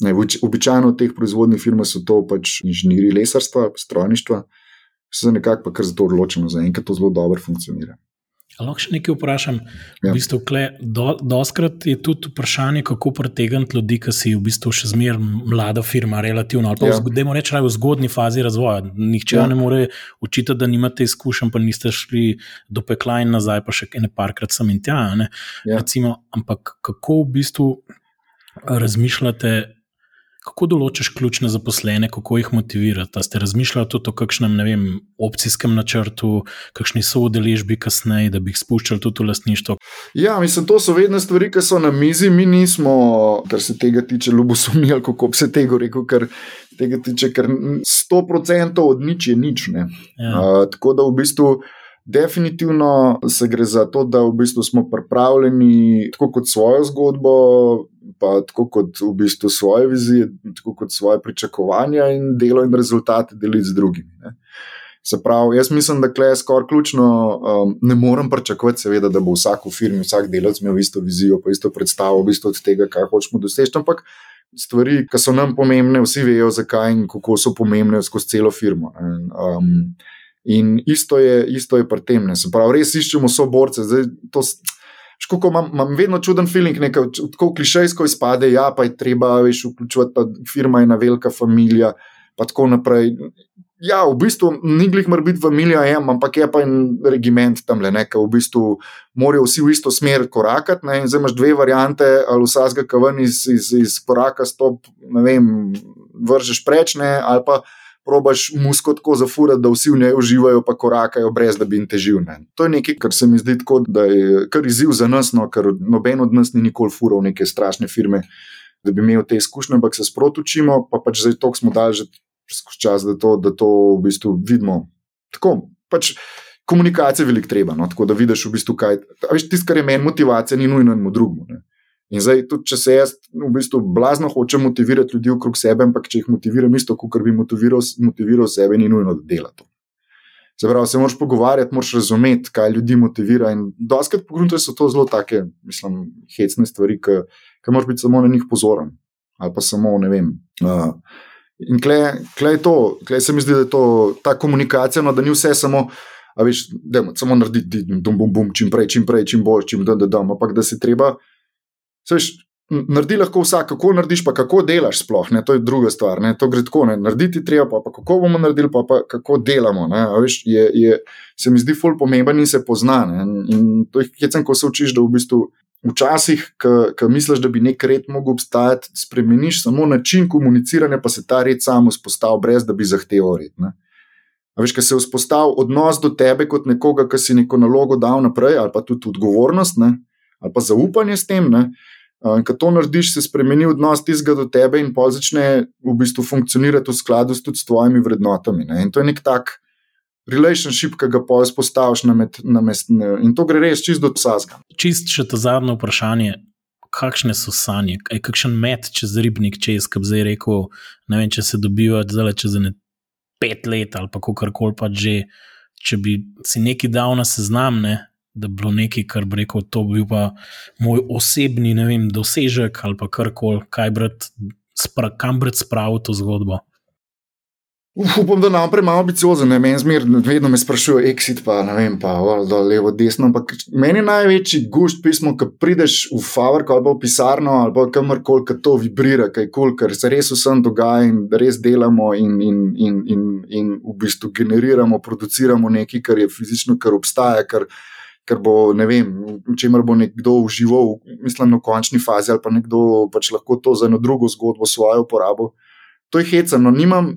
Ne, običajno v teh proizvodnih firmah so to pač inženirji lesarstva, strojništva, se nekako pa kar za to odločimo, za enkrat to zelo dobro funkcionira. Lahko še nekaj vprašam. Ja. V bistvu, kle, do, doskrat je tudi vprašanje, kako pritegniti ljudi, ki si v bistvu še zmeraj mlada firma, relativno. Ali pa, ja. moramo reči, v zgodni fazi razvoja. Nihče ja. ne more učiti, da nimate izkušenj, pa niste šli do pekla in nazaj, pa še ene parkrat sem in tja. Ja. Recimo, ampak kako v bistvu razmišljate? Kako določiš ključne zaposlene, kako jih motivirati? Ste razmišljali tudi o kakšnem vem, opcijskem načrtu, kakšni so udeležbi kasneje, da bi jih spuščali tudi v lastništvo? Ja, mislim, to so vedno stvari, ki so na mizi. Mi nismo, kar se tega tiče, ljubosumni ali kako bi se tega rekel, ker tega tiče, ker 100% od nič je nič. Ja. Uh, tako da v bistvu. Definitivno se gre za to, da v bistvu smo pripravljeni tako kot svojo zgodbo, pa tako kot v bistvu svoje vizije, tako kot svoje pričakovanja in delo in rezultate deliti z drugimi. Ne. Se pravi, jaz mislim, da je skoraj ključno, um, ne morem pričakovati, seveda, da bo vsak v firmi, vsak delavec imel isto vizijo, pa isto predstavo, v bistvu od tega, kaj hočemo doseči. Ampak stvari, ki so nam pomembne, vsi vejo, zakaj in kako so pomembne skozi celo firmo. In, um, in isto je, isto je pri tem. Ne. Se pravi, res iščemo soborce. Zdaj, to, Škoko imam, imam vedno čuden feeling, nekaj tako klišejsko izpade, ja, pa je treba, veš, vključevati, pa firma je ena velika familija, pa tako naprej. Ja, v bistvu ni glih mora biti familija, ja, ampak je pa en regiment tam le, nekaj, v bistvu morajo vsi v isto smer korakati, ne, in zdaj imaš dve variante, ali vsazga kaven iz, iz, iz koraka stop, ne vem, vržeš prečne, ali pa probaš musko tako zafurati, da vsi v njej uživajo, pa korakajo, brez da bi jim težil. Ne. To je nekaj, kar se mi zdi tako, da je kar izziv za nas, no, ker noben od nas ni nikoli fural neke strašne firme, da bi imel te izkušnje, ampak se sproti učimo, pa pač zdaj toliko smo dali že čas, da to, da to v bistvu vidimo. Tako, pač komunikacija je veliko treba, no, tako da vidiš v bistvu kaj. Tisto, kar je meni motivacija, ni nujno enemu drugemu. In zdaj, tudi če se jaz v bistvu blazno hočem motivirati ljudi okrog sebe, ampak če jih motiviram isto, kot bi motiviral, motiviral sebe, ni nujno, da dela to. Se pravi, se moraš pogovarjati, moraš razumeti, kaj ljudi motivira. In doskrat pogledaj, so to zelo take, mislim, hecne stvari, ki moraš biti samo na njih pozoren. Ali pa samo, ne vem. Uh, in klej je to, klej se mi zdi, da je to ta komunikacija, no, da ni vse samo. A veš, da je samo narediti, da bom, bom, čim prej, čim prej, čim bolj, čim da, da, da, ampak da se treba Seš, naredi lahko vsak, kako narediš, pa kako delaš, sploh ne, to je druga stvar. Ne, to gre tako, ne, narediti treba, pa, pa kako bomo naredili, pa, pa kako delamo. Veš, je, je, se mi zdi ful pomemben in se pozna. Ne, in to je hecen, ko se učiš, da v bistvu. Včasih, ko misliš, da bi nek red mogel obstajati, spremeniš samo način komuniciranja, pa se ta red sam vzpostavi, brez da bi zahteval red. Ne? A veš, ko se vzpostavi odnos do tebe kot nekoga, ki si neko nalogo dal naprej, ali pa tudi odgovornost, ne? Ali pa zaupanje s tem. Ne? Ko to narediš, se spremeni odnos tistega do tebe in pa začne v bistvu funkcionirati v skladu s, s tvojimi vrednotami. Ne? In to je nek tak relationship, ki ga pa izpostaviš na, na mestu. In to gre res čist do vsega. Čist še to zadnje vprašanje. Kakšne so sanje, kaj kakšen met čez ribnik, če je skrbel zdaj rekel, ne vem, če se dobijo zdaj čez ne pet let ali kar koli pa že, če bi si neki dal na seznam, ne, da bi bilo nekaj, kar bi rekel, to bi bil pa moj osebni vem, dosežek ali pa karkoli, kaj brati, spra, kam brati spravo to zgodbo. Uf, upam, da nam premalo ambiciozen, ne meni zmer, vedno me sprašujejo, exit pa ne vem, pa dol, levo, desno. Ampak meni je največji gušt pismo, ko prideš v Favrko ali pa v pisarno ali pa kamorkoli, ki to vibrira, kaj kul, ker se res vsem dogaja in res delamo in, in, in, in, in v bistvu generiramo, produciramo nekaj, kar je fizično, kar obstaja. Kar, ker bo, ne vem, če mar bo nekdo užival, mislim, v končni fazi, ali pa nekdo pač lahko to za eno drugo zgodbo svojo uporabo. To je hecano, nimam,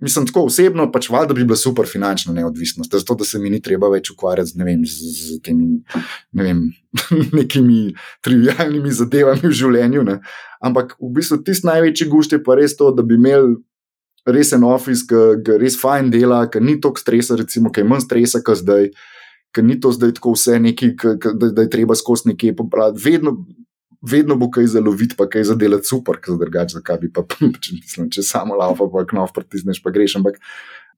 mislim, tako osebno, pač valjda bi bila super finančna neodvisnost, zato da se mi ni treba več ukvarjati z, ne vem, z, z temi ne vem, *laughs* nekimi trivialnimi zadevami v življenju. Ne. Ampak v bistvu tisti največji gušt je pa res to, da bi imel res en office, ki res fajn dela, ki ni toliko stresa, recimo, ki je manj stresa, kot zdaj ker ni to zdaj tako vse neki, da, da je treba skozi nekaj popraviti. Vedno, vedno bo kaj zelo videti, pa kaj za delati super, ker drugače, zakaj bi pa, *laughs* če, mislim, če samo laufa, pa knov pritisneš, pa greš. Ampak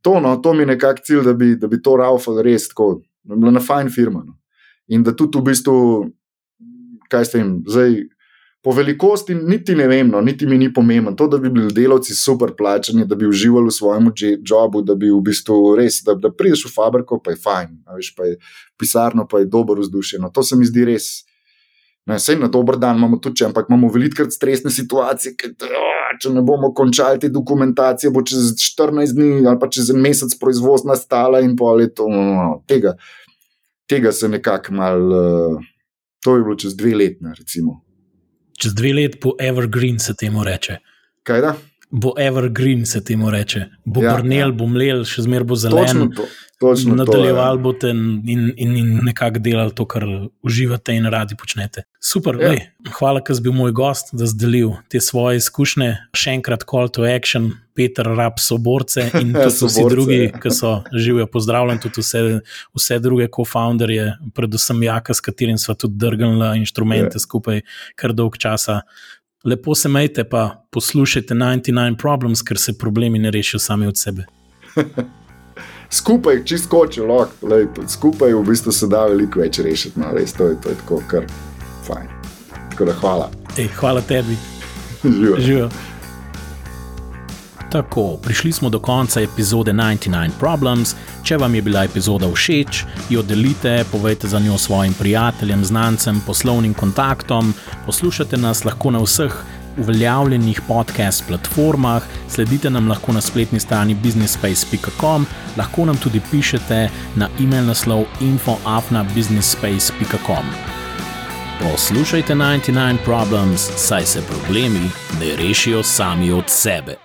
to, no, to mi je nekak cilj, da bi, da bi to raufal res tako, da bi bila na fajn firma. No. In da tudi v bistvu, kaj s tem, zdaj po velikosti, niti ne vem, no, niti mi ni pomembno. To, da bi bili delavci super plačani, da bi uživali v svojem jobu, da bi v bistvu res, da, da prideš v fabriko, pa je fajn, veš, pa je pisarno, pa je dobro vzdušje. No, to se mi zdi res. Ne, vse na dober dan imamo tudi, ampak imamo velikokrat stresne situacije, ker če ne bomo končali te dokumentacije, bo čez 14 dni ali pa čez en mesec proizvod nastala in pol leto. No, no, tega, tega se nekako mal, uh, to je bilo čez dve leti, recimo čez dve leti po Evergreen se temu reče. Kaj da? Bo evergreen, se temu reče. Bo Ja, brnel, ja. bo mlel, še zmeraj bo Točno zelen. to. Točno Nadaljevali to, boste in, in, in nekako delali to, kar uživate in radi počnete. Super, Ja. ja. hvala, ker si bil moj gost, da si delil te svoje izkušnje. Še enkrat call to action, Peter Rab, soborce in *laughs* tudi vsi Soborce, drugi, ja. ki so živijo. Pozdravljam tudi vse, vse druge co-founderje, predvsem Jaka, s katerim smo tudi drgnili inštrumente Ja. skupaj kar dolg časa. Lepo se majte, pa poslušajte 99 Problems, ker se problemi ne rešijo sami od sebe. *laughs* Skupaj, čist skočijo, lahko, skupaj v bistvu se da veliko več rešiti. No, res, to, je, to je tako, kar fajn. Tako da hvala. Ej, hvala tebi. Živijo. Živijo. Tako, prišli smo do konca epizode 99 Problems. Če vam je bila epizoda všeč, jo delite, povejte za njo svojim prijateljem, znancem, poslovnim kontaktom. Poslušate nas lahko na vseh uveljavljenih podcast platformah, sledite nam lahko na spletni strani businessspace.com, lahko nam tudi pišete na e-mail naslov infoafnabusinessspace.com. Poslušajte 99 Problems, saj se problemi ne rešijo sami od sebe.